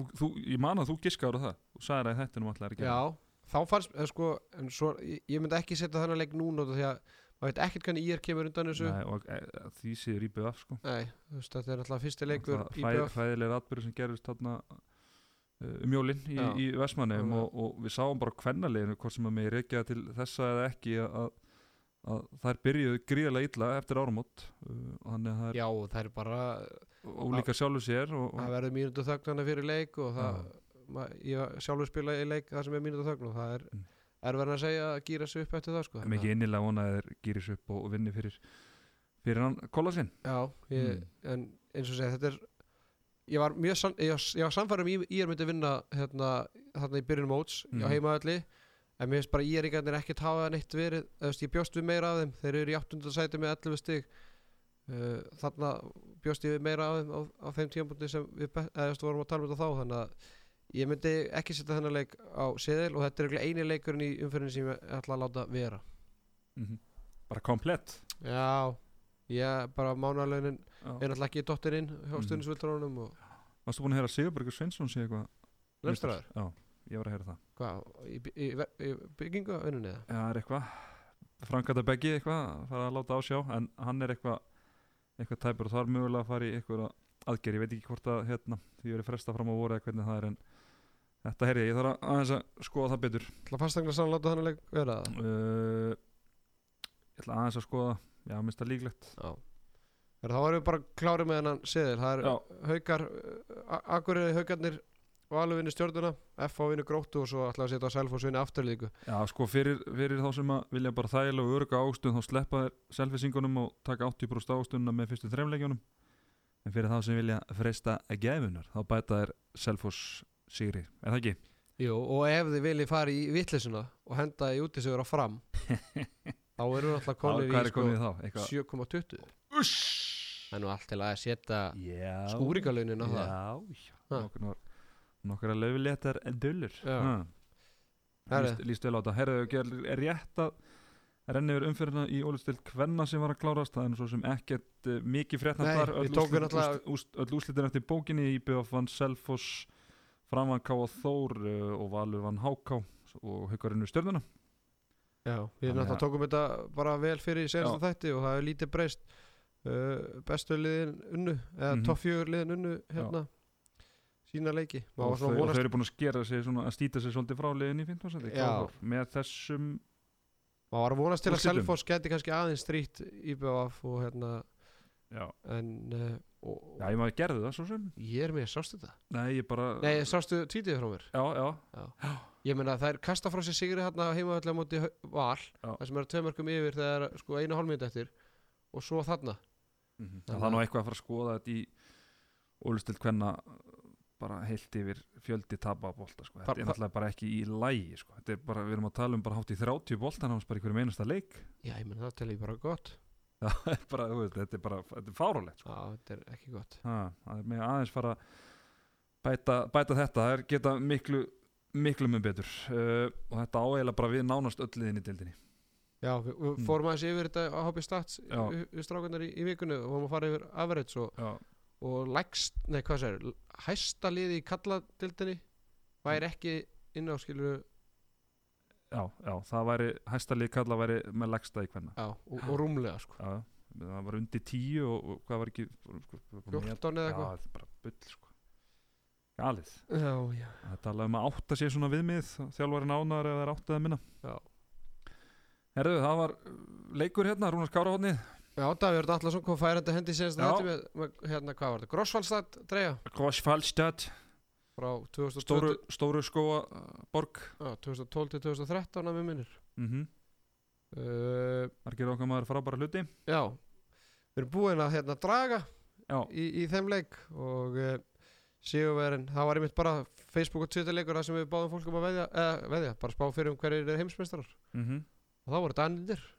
Speaker 2: þú, þú, ég man að þú giskaður á það. Þú sagðir að þetta er að gera.
Speaker 3: Já, þá fannst sko, en svo, ég, ég myndi ekki setja þennan leik núna út af því að maður veit ekkert hvernig IR kemur undan þessu.
Speaker 2: Nei, og e, því séður IBF sko.
Speaker 3: Nei, þú veist, þetta er alltaf fyrsti leikur
Speaker 2: Náttúrulega hræ,
Speaker 3: IBF
Speaker 2: hræðilega atbyrður sem gerist þarna uh, um jólinn í, í Vestmannheim
Speaker 3: Já.
Speaker 2: og, og við sáum bara kvennaleginu hvort sem að mig reykja til þessa eða ekki að, að þær byrjuðu gríðarlega illa eftir og þannig að það er
Speaker 3: Já, er bara
Speaker 2: ólíka sjálfur sér og,
Speaker 3: það
Speaker 2: og,
Speaker 3: verður mínútu þögn hana fyrir leik og það, ma, ég sjálfur spila í leik það sem er mínútu þögn og það er
Speaker 2: Mm.
Speaker 3: erfæðan að segja að gýra sig upp eftir það sko.
Speaker 2: það er mikið innilega vonað að þeir gýris upp og, og vinni fyrir fyrir hann kolla sinn
Speaker 3: Já, ég,
Speaker 2: Mm.
Speaker 3: en eins og segja, þetta er ég var var- samfærum í ég er myndi að vinna hérna, þarna í byrjun móts
Speaker 2: Mm.
Speaker 3: á heimaðalli en mér finnst bara ég er ekki neitt hafa neitt verið, ég bjóst við meira af þeim þeir eru í 8. sæti með 11 stig uh, þarna bjóst ég meira þeim á, á þeim tímapunkti sem við be- eða, þú veist, vorum að tala um þetta þá þannig að ég myndi ekki setja þennan leik á seðil og þetta er eini leikurinn í umferðin sem ég ætla að láta vera
Speaker 2: mm bara komplett
Speaker 3: Já, ég bara mánuðalögnin
Speaker 2: Já.
Speaker 3: er náttúrulega ekki dottir inn hjá
Speaker 2: Mhm.
Speaker 3: stundisvöldrónum og
Speaker 2: Varstu búin að heyra Sigurbergur Sveinsson sé eitthvað
Speaker 3: lemstraður
Speaker 2: Já, ég var að heyra það
Speaker 3: Hvað, í, í, í, í byggingu?
Speaker 2: Já, það er eitthvað Frankata Beggi eitthvað að fara að láta ásjá en hann er eitthvað eitthvað tæpur og það er mögulega að fara í eitthvað aðgerð, ég veit ekki hvort að hérna því verið fresta fram á voru eða hvernig það er en þetta heyrði ég, þarf að aðeins að skoða það betur.
Speaker 3: Ætla fastegna sann láta þannig leik vera það
Speaker 2: uh, ég ætla aðeins að skoða já, minnst það líklegt.
Speaker 3: Já. Þá erum við bara klárið með hennan seðil. Það er haukar, Akureyri haukarnir og alveg vinni stjórnuna F á vinni gróttu og svo ætla að setja á Selfoss vinni afturlíku
Speaker 2: Já, sko fyrir, fyrir þá sem að vilja bara þægilega og öruga ástöðun þá sleppa þér selfisingunum og taka 80% ástöðunna með fyrstu þreimleikjunum en fyrir þá sem vilja freysta að gefunar þá bæta þér Selfoss sigri, er það ekki?
Speaker 3: Jú, og ef þið viljið fara í vittlisuna og henda í útisugur á fram þá við alltaf
Speaker 2: Hvað
Speaker 3: í
Speaker 2: er
Speaker 3: sko,
Speaker 2: komið þá? Eitthvað
Speaker 3: 7,20
Speaker 2: Uss!
Speaker 3: Það er nú allt til að setja
Speaker 2: Já
Speaker 3: skúrikalaunin á það
Speaker 2: Já, já. Okkur nokkara löfiléttar dullur.
Speaker 3: Já.
Speaker 2: Líst vel á þetta. Herðu, er, rétt að renni yfir umfyrirna í ólistild hvenna sem var að klárast það er svo sem ekkert uh, mikið frétna
Speaker 3: Nei,
Speaker 2: þar. öll úslitin eftir bókinni í BF vann Selfoss Framvan K. Þór uh, og Valur vann HK og Haukarinn við stjörnuna.
Speaker 3: Já, við náttúrulega
Speaker 2: að-
Speaker 3: tókum þetta bara vel fyrir í senasta þætti og það er lítið breyst. Uh, bestu liðin unnu eða
Speaker 2: Mhm.
Speaker 3: topp fjögur liðin unnu hérna sína leiki
Speaker 2: og þau,
Speaker 3: svona
Speaker 2: og þau
Speaker 3: vonast
Speaker 2: eru búin að skera sig svona, að stýta sig svolítið frá liðin í 15.
Speaker 3: Já.
Speaker 2: með þessum
Speaker 3: maður var að vonast til að. Selfoss geti kannski aðeins strýtt IBF og hérna
Speaker 2: já,
Speaker 3: en uh, og,
Speaker 2: já ég maður gerði það svo sem
Speaker 3: ég er með, sástu þetta?
Speaker 2: nei, ég bara
Speaker 3: Nei, sástu tvítið frá mér?
Speaker 2: já, já,
Speaker 3: Ég meina það er kasta frá sér sigri hérna heimavallega móti Hau- val
Speaker 2: Já.
Speaker 3: það sem eru tveimörkum yfir þegar sko einu hálfmynd eftir og svo þarna
Speaker 2: Mhm.
Speaker 3: Þannig
Speaker 2: það er nú
Speaker 3: að-
Speaker 2: eitthvað að fara að skoða þetta í ólistild hvenna bara heilt yfir fjöldi tapabólta sko. þetta er náttúrulega bara ekki í lægi sko. þetta er bara, við erum að tala um bara hátt í 30 bólta náttúrulega bara í hverjum einasta leik
Speaker 3: Já, ég meina það tel ég bara gott
Speaker 2: bara, veist, þetta er bara þetta er fárálegt sko.
Speaker 3: Já, þetta er ekki gott
Speaker 2: ha, það er með aðeins fara að bæta, bæta þetta það er geta miklu miklu með betur uh, og þetta áeila bara við nánast öll liðin í dildinni
Speaker 3: Já, við, við
Speaker 2: Mm.
Speaker 3: fórum aðeins yfir þetta á HB Stats
Speaker 2: Já.
Speaker 3: við, við strákunar í, í vikunni og fórum að fara yfir average og,
Speaker 2: já,
Speaker 3: og lægst, nei hvað sér hæsta liði í kalladildinni væri ekki inn á skilur
Speaker 2: já, já, það væri hæsta lið kalla væri með legsta í hvenna
Speaker 3: já, og, og rúmlega sko.
Speaker 2: Já, það var undir 10 og, og hvað var ekki sko,
Speaker 3: 14 eða
Speaker 2: Já,
Speaker 3: eitthvað
Speaker 2: er bara bull sko. Galið.
Speaker 3: Já, já,
Speaker 2: Það tala um að átta sér svona viðmið Þjálfarinn ánar eða er áttaði minna.
Speaker 3: Já.
Speaker 2: Herðu, það var uh, leikur hérna, Rúnars Kárahotni
Speaker 3: Já, Davíður Allarsson kom færandi hendi senast hérna, hvað var þetta, Grossfallstad dreja
Speaker 2: Grossfallstad
Speaker 3: frá 2012
Speaker 2: Stóru, stóru skóa uh, borg
Speaker 3: já, 2012 til 2013 að mér minnir.
Speaker 2: Mm -hmm.
Speaker 3: uh,
Speaker 2: Þar gerir okkar maður frábæra hluti.
Speaker 3: Já, við erum búin að hérna draga í, í þeim leik og uh, Sigurverðin, það var einmitt bara Facebook og Twitter leikur þar sem við báðum fólkum að veðja, eða, veðja bara spá fyrir um hverjir er heimsmeistarar.
Speaker 2: Mm
Speaker 3: og það voru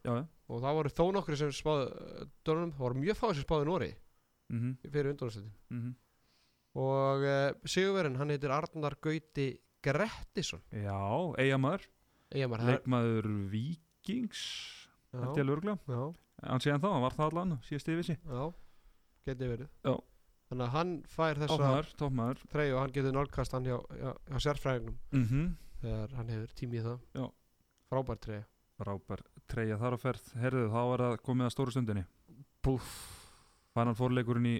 Speaker 2: já
Speaker 3: og það voru þó nokkri sem spáðu uh, dönunum, það voru mjög fáið sem spáðu Nóri
Speaker 2: mm
Speaker 3: fyrir undanúrslitin.
Speaker 2: -hmm.
Speaker 3: og uh, Sigurverðin, hann heitir Arnar Gauti Grettisson.
Speaker 2: Já, eigamæður Leikmaður Víkings Þetta er
Speaker 3: já,
Speaker 2: örgla
Speaker 3: já,
Speaker 2: Hann sé hann þá, hann var það allan Síðast yfir sig.
Speaker 3: Já, geti verið.
Speaker 2: Já.
Speaker 3: þannig að hann fær þessa treyju og hann getur nálgast hann hjá, hjá, hjá sérfræðingnum
Speaker 2: mm -hmm.
Speaker 3: þegar hann hefur tími í það.
Speaker 2: Já.
Speaker 3: frábær treyja
Speaker 2: Frábær treyja þar á ferð. Herðu, þá var það komið að stóru stundinni.
Speaker 3: Púff.
Speaker 2: Fannan fórleikurinn í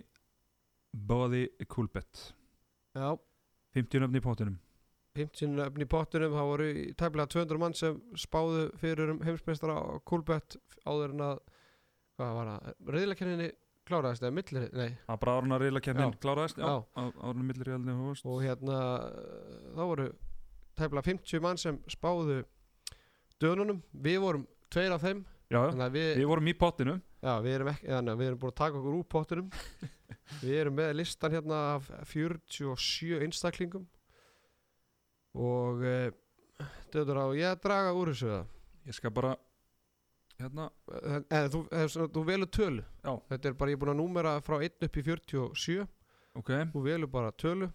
Speaker 2: Bóði Kulbett.
Speaker 3: Já,
Speaker 2: 50 nöfni í pótunum
Speaker 3: 50 öfni í pottunum, það voru í tæplega 200 mann sem spáðu fyrir um heimsmeistara á Kulbett áður en að, hvað var það, reyðlakenninni kláraðist eða millir, nei,
Speaker 2: að bráðurna reyðlakennin
Speaker 3: Já.
Speaker 2: kláraðist já,
Speaker 3: Já.
Speaker 2: árunum millir í hófust.
Speaker 3: Og hérna þá voru tæplega 50 mann sem spáðu dönunum, við vorum tveir af þeim,
Speaker 2: já,
Speaker 3: við,
Speaker 2: við vorum í pottinu
Speaker 3: já, við erum ekki, að við erum búin að taka okkur úr pottunum við erum með listan hérna af 47 einstaklingum. Og þetta er á ég að draga úr þessu
Speaker 2: ég skal bara hérna,
Speaker 3: eða þú, eða, svona, þú velur tölu.
Speaker 2: Já.
Speaker 3: þetta er bara, ég er búin að númera frá 1 upp í 47
Speaker 2: ok.
Speaker 3: Þú velur bara tölu.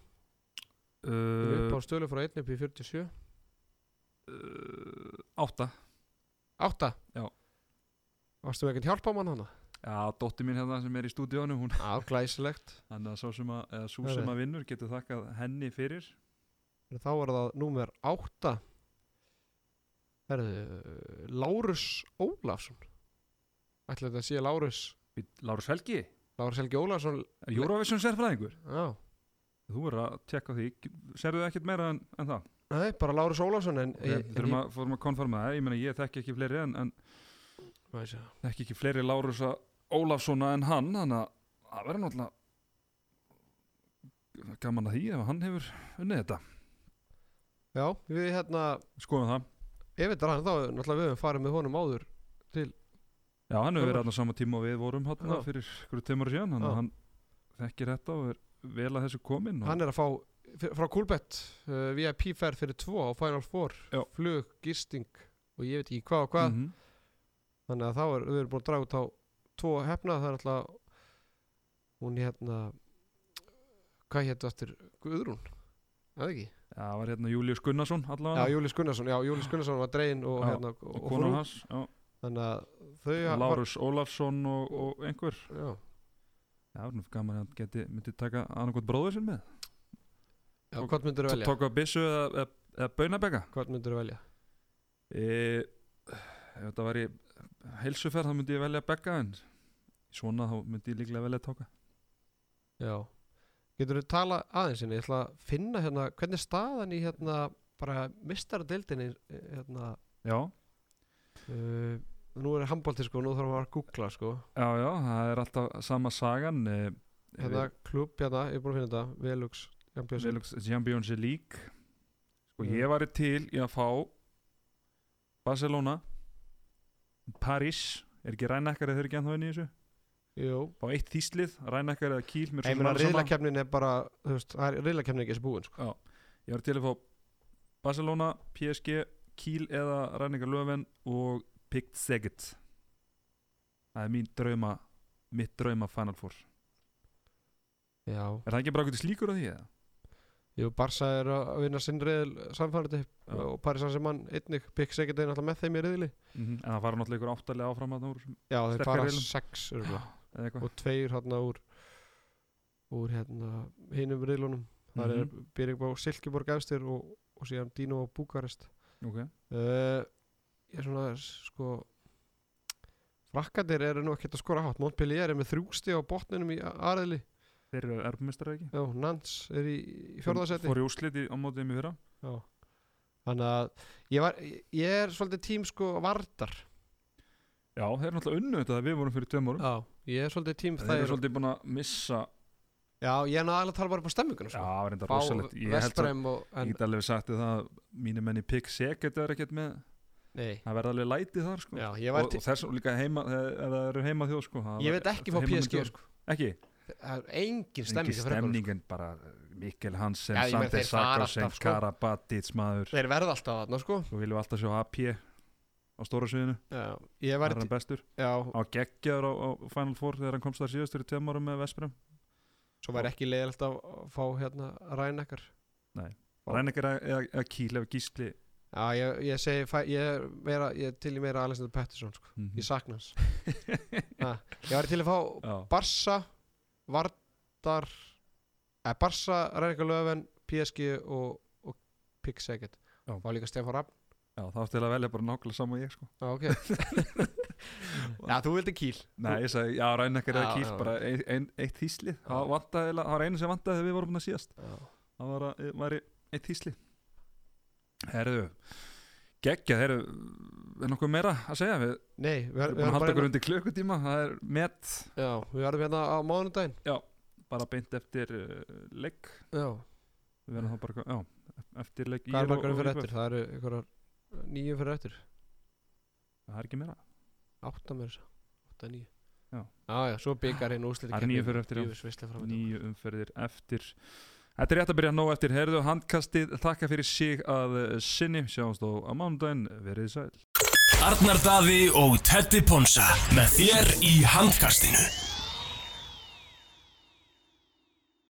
Speaker 3: Uh, upp á stölu frá 1 upp í 47
Speaker 2: uh, átta.
Speaker 3: 8
Speaker 2: Já.
Speaker 3: varstu ekkert hjálpa mann hana?
Speaker 2: já, dótti mín hérna sem er í stúdíónu hún,
Speaker 3: Já, glæsilegt.
Speaker 2: Þannig að svo sem að, eða
Speaker 3: Nei,
Speaker 2: sem að vinnur getur þakkað henni fyrir.
Speaker 3: Þá er það númer 8 Herðu, Lárus Ólafsson. Ætla þetta að sé Lárus?
Speaker 2: Lárus Helgi,
Speaker 3: Lárus Helgi Ólafsson.
Speaker 2: Eurovision sérfræðingur?
Speaker 3: Já,
Speaker 2: þú verður að tjekka á því, serðu ekkert meira en, en það
Speaker 3: nei, bara Lárus
Speaker 2: að, fórum að konforma það, ég meina ég þekki ekki fleiri en, en þekki ekki fleiri Lárusa Ólafssona en hann þannig að það verður náttúrulega gaman að því ef hann hefur unnið þetta.
Speaker 3: Já, við hérna
Speaker 2: skoðum það,
Speaker 3: ef þetta er hann þá náttúrulega við höfum farið með honum áður
Speaker 2: já hann hefur verið hann á sama tíma og við vorum hann
Speaker 3: Já.
Speaker 2: fyrir hverju tömur síðan að hann þekkir þetta og er vel að þessu komin og
Speaker 3: hann er að fá frá Coolbet uh, VIP ferð fyrir tvo á Final Four
Speaker 2: Já.
Speaker 3: flug, gisting og ég veit ekki hvað og hvað
Speaker 2: Mhm.
Speaker 3: þannig að þá er við erum búin að draga út á tvo hefna það er alltaf hún hérna hvað héttu aftur Guðrún eða ekki?
Speaker 2: Já, það var hérna Július Gunnarsson
Speaker 3: Já,
Speaker 2: allavega
Speaker 3: Július Gunnarsson, já, Július Gunnarsson var dregin og,
Speaker 2: Já,
Speaker 3: hérna,
Speaker 2: og
Speaker 3: og,
Speaker 2: konu hans já.
Speaker 3: þannig að þau var-
Speaker 2: Lárus Ólafsson og, og einhver
Speaker 3: Já,
Speaker 2: Já, það er nú gaman að geti myndi taka annarkot bróður sinn með
Speaker 3: já. hvort myndur þú velja?
Speaker 2: Tóka byssu eða, eða, eða baunabega
Speaker 3: Hvort myndur þú velja?
Speaker 2: e, Ef þetta var í heilsuferð þá myndi ég velja begga en svona þá myndi ég líklega velja tóka
Speaker 3: Já. Getur þú tala aðeins hérna, ég ætla að finna hérna hvernig er staðan í hérna bara mistaradeildinni hérna?
Speaker 2: Já,
Speaker 3: uh, nú er handbólti sko, nú þarf maður að googla sko.
Speaker 2: Já, já, það er alltaf sama sagan e,
Speaker 3: hérna klubb hérna, ég er búin að finna þetta Velux, Champions League.
Speaker 2: Sko
Speaker 3: Já.
Speaker 2: ég var til í að fá Barcelona Paris Er ekki rænekkar eða þau eru ekki ennþá inn í þessu?
Speaker 3: Jú,
Speaker 2: Fá eitt þýslið, rænekkar eða kýl mér alveg sama.
Speaker 3: riðlakefnin er bara það er ekki þessi búin sko.
Speaker 2: Ég var til að fá Barcelona, PSG, Kiel eða Ræningar Löfven og Pikt Seget Það er mín drauma mitt drauma Final Four
Speaker 3: Já,
Speaker 2: Er það ekki bara okkur slíkur á því eða?
Speaker 3: Jú, Barca er að vinna sinn riðil samfærandi
Speaker 2: Já.
Speaker 3: og Paris Saint-Germain einnig, Big Second er náttúrulega með þeim í riðili
Speaker 2: En það fara náttúrulega ykkur áttalega áfram að það úr
Speaker 3: Já, þeir fara
Speaker 2: riðlum.
Speaker 3: sex
Speaker 2: eitthvað.
Speaker 3: Og tveir hérna úr úr hérna hinum riðlunum. Það er
Speaker 2: Mhm.
Speaker 3: Byrjum á Silkeborg efstir og, og síðan Dino á Búkarest
Speaker 2: Ok,
Speaker 3: uh, ég er svona sko frakkandir eru nú ekkert að skora hátt. Montpellier er með þrjústi á botninum í aðriðli
Speaker 2: þeir eru erbumestrar ekki?
Speaker 3: já, Nans er í, í fjórðasetti
Speaker 2: Fór í úrslit í- á mótið í fyrra
Speaker 3: já. þannig að ég, var, ég er svolítið tím sko vardar
Speaker 2: Já, þeir eru náttúrulega unnu þetta við vorum fyrir tveim árum
Speaker 3: já, ég er svolítið tím
Speaker 2: Þeir eru
Speaker 3: er
Speaker 2: svolítið búin að missa
Speaker 3: já, ég er náttúrulega að tala bara upp á stemminguna
Speaker 2: Já,
Speaker 3: sko.
Speaker 2: það var enda rosalegt Ég held að
Speaker 3: og
Speaker 2: Ég get alveg sagt þér það að Mínu menni Pick Seget er ekkert með
Speaker 3: nei,
Speaker 2: Það verða alveg lætið þar sko
Speaker 3: já,
Speaker 2: og, og þess líka heima heima þjóð sko
Speaker 3: ég veit ekki
Speaker 2: heimamenn
Speaker 3: PSG
Speaker 2: þjóð.
Speaker 3: sko
Speaker 2: ekki,
Speaker 3: það er engin fyrir ykkur,
Speaker 2: stemning en bara Mikkel Hansen,
Speaker 3: meina,
Speaker 2: Sander
Speaker 3: alltaf, sko.
Speaker 2: Karabatic maður.
Speaker 3: Sko. þeir verða alltaf þarna sko.
Speaker 2: Svo viljum alltaf sjá AP á stóra sviðinu. Það
Speaker 3: var
Speaker 2: er hann bestur.
Speaker 3: Já,
Speaker 2: Á geggjaður á, á Final Four þegar hann komst þar síðastur í tveim árum með Vesprem
Speaker 3: svo væri ekki leiðilegt að fá hérna rænekkar. Ó.
Speaker 2: Rænekar eða, Kíl eða Gísli.
Speaker 3: Já, ég, ég segi, ég er meira ég er til í meira Alexander Pettersson sko.
Speaker 2: Mhm.
Speaker 3: ég sakna hans. Ha, ég var til að fá
Speaker 2: Já,
Speaker 3: Barsa Vardar eða Barsa, Rænekkar Löfven PSG og, og Seget
Speaker 2: Já.
Speaker 3: var líka Stefán Rapp.
Speaker 2: Já það átti að velja bara nákvæmlega saman ég sko.
Speaker 3: Já, ok. Já, þú vildi kýl
Speaker 2: Nei, ég sagði, já, Rænekar eða Kíl
Speaker 3: já.
Speaker 2: bara ein, ein, eitt
Speaker 3: Já.
Speaker 2: Það var einu sem vantaði þegar við vorum búin að síðast.
Speaker 3: Já,
Speaker 2: það var, að, var eitt þýsli Herðu geggja, herðu er nokkuð meira að segja? Við
Speaker 3: nei, við,
Speaker 2: erum búin að
Speaker 3: erum
Speaker 2: halda okkur undir klukkutíma það er met.
Speaker 3: Já, við verðum hérna á mánudaginn.
Speaker 2: Bara beint eftir uh, legg
Speaker 3: já,
Speaker 2: við verðum þá bara, já, eftir legg
Speaker 3: hvað er margar fyrir eftir? það eru einhverjar nýjum fyrir eftir.
Speaker 2: Það er ekki meira.
Speaker 3: Átta þess átta, níu.
Speaker 2: Já.
Speaker 3: já, já, svo byggar hinn úrslit
Speaker 2: Það er níu fyrir eftir, já.
Speaker 3: já
Speaker 2: nýju umferðir eftir Þetta er rétt að byrja nóg eftir. Herðu handkastið, þakka fyrir sig að uh, sinni, sjáumst á á mánudaginn, verið sæl.
Speaker 1: Arnar Daði og Teddy Ponsa með þér í handkastinu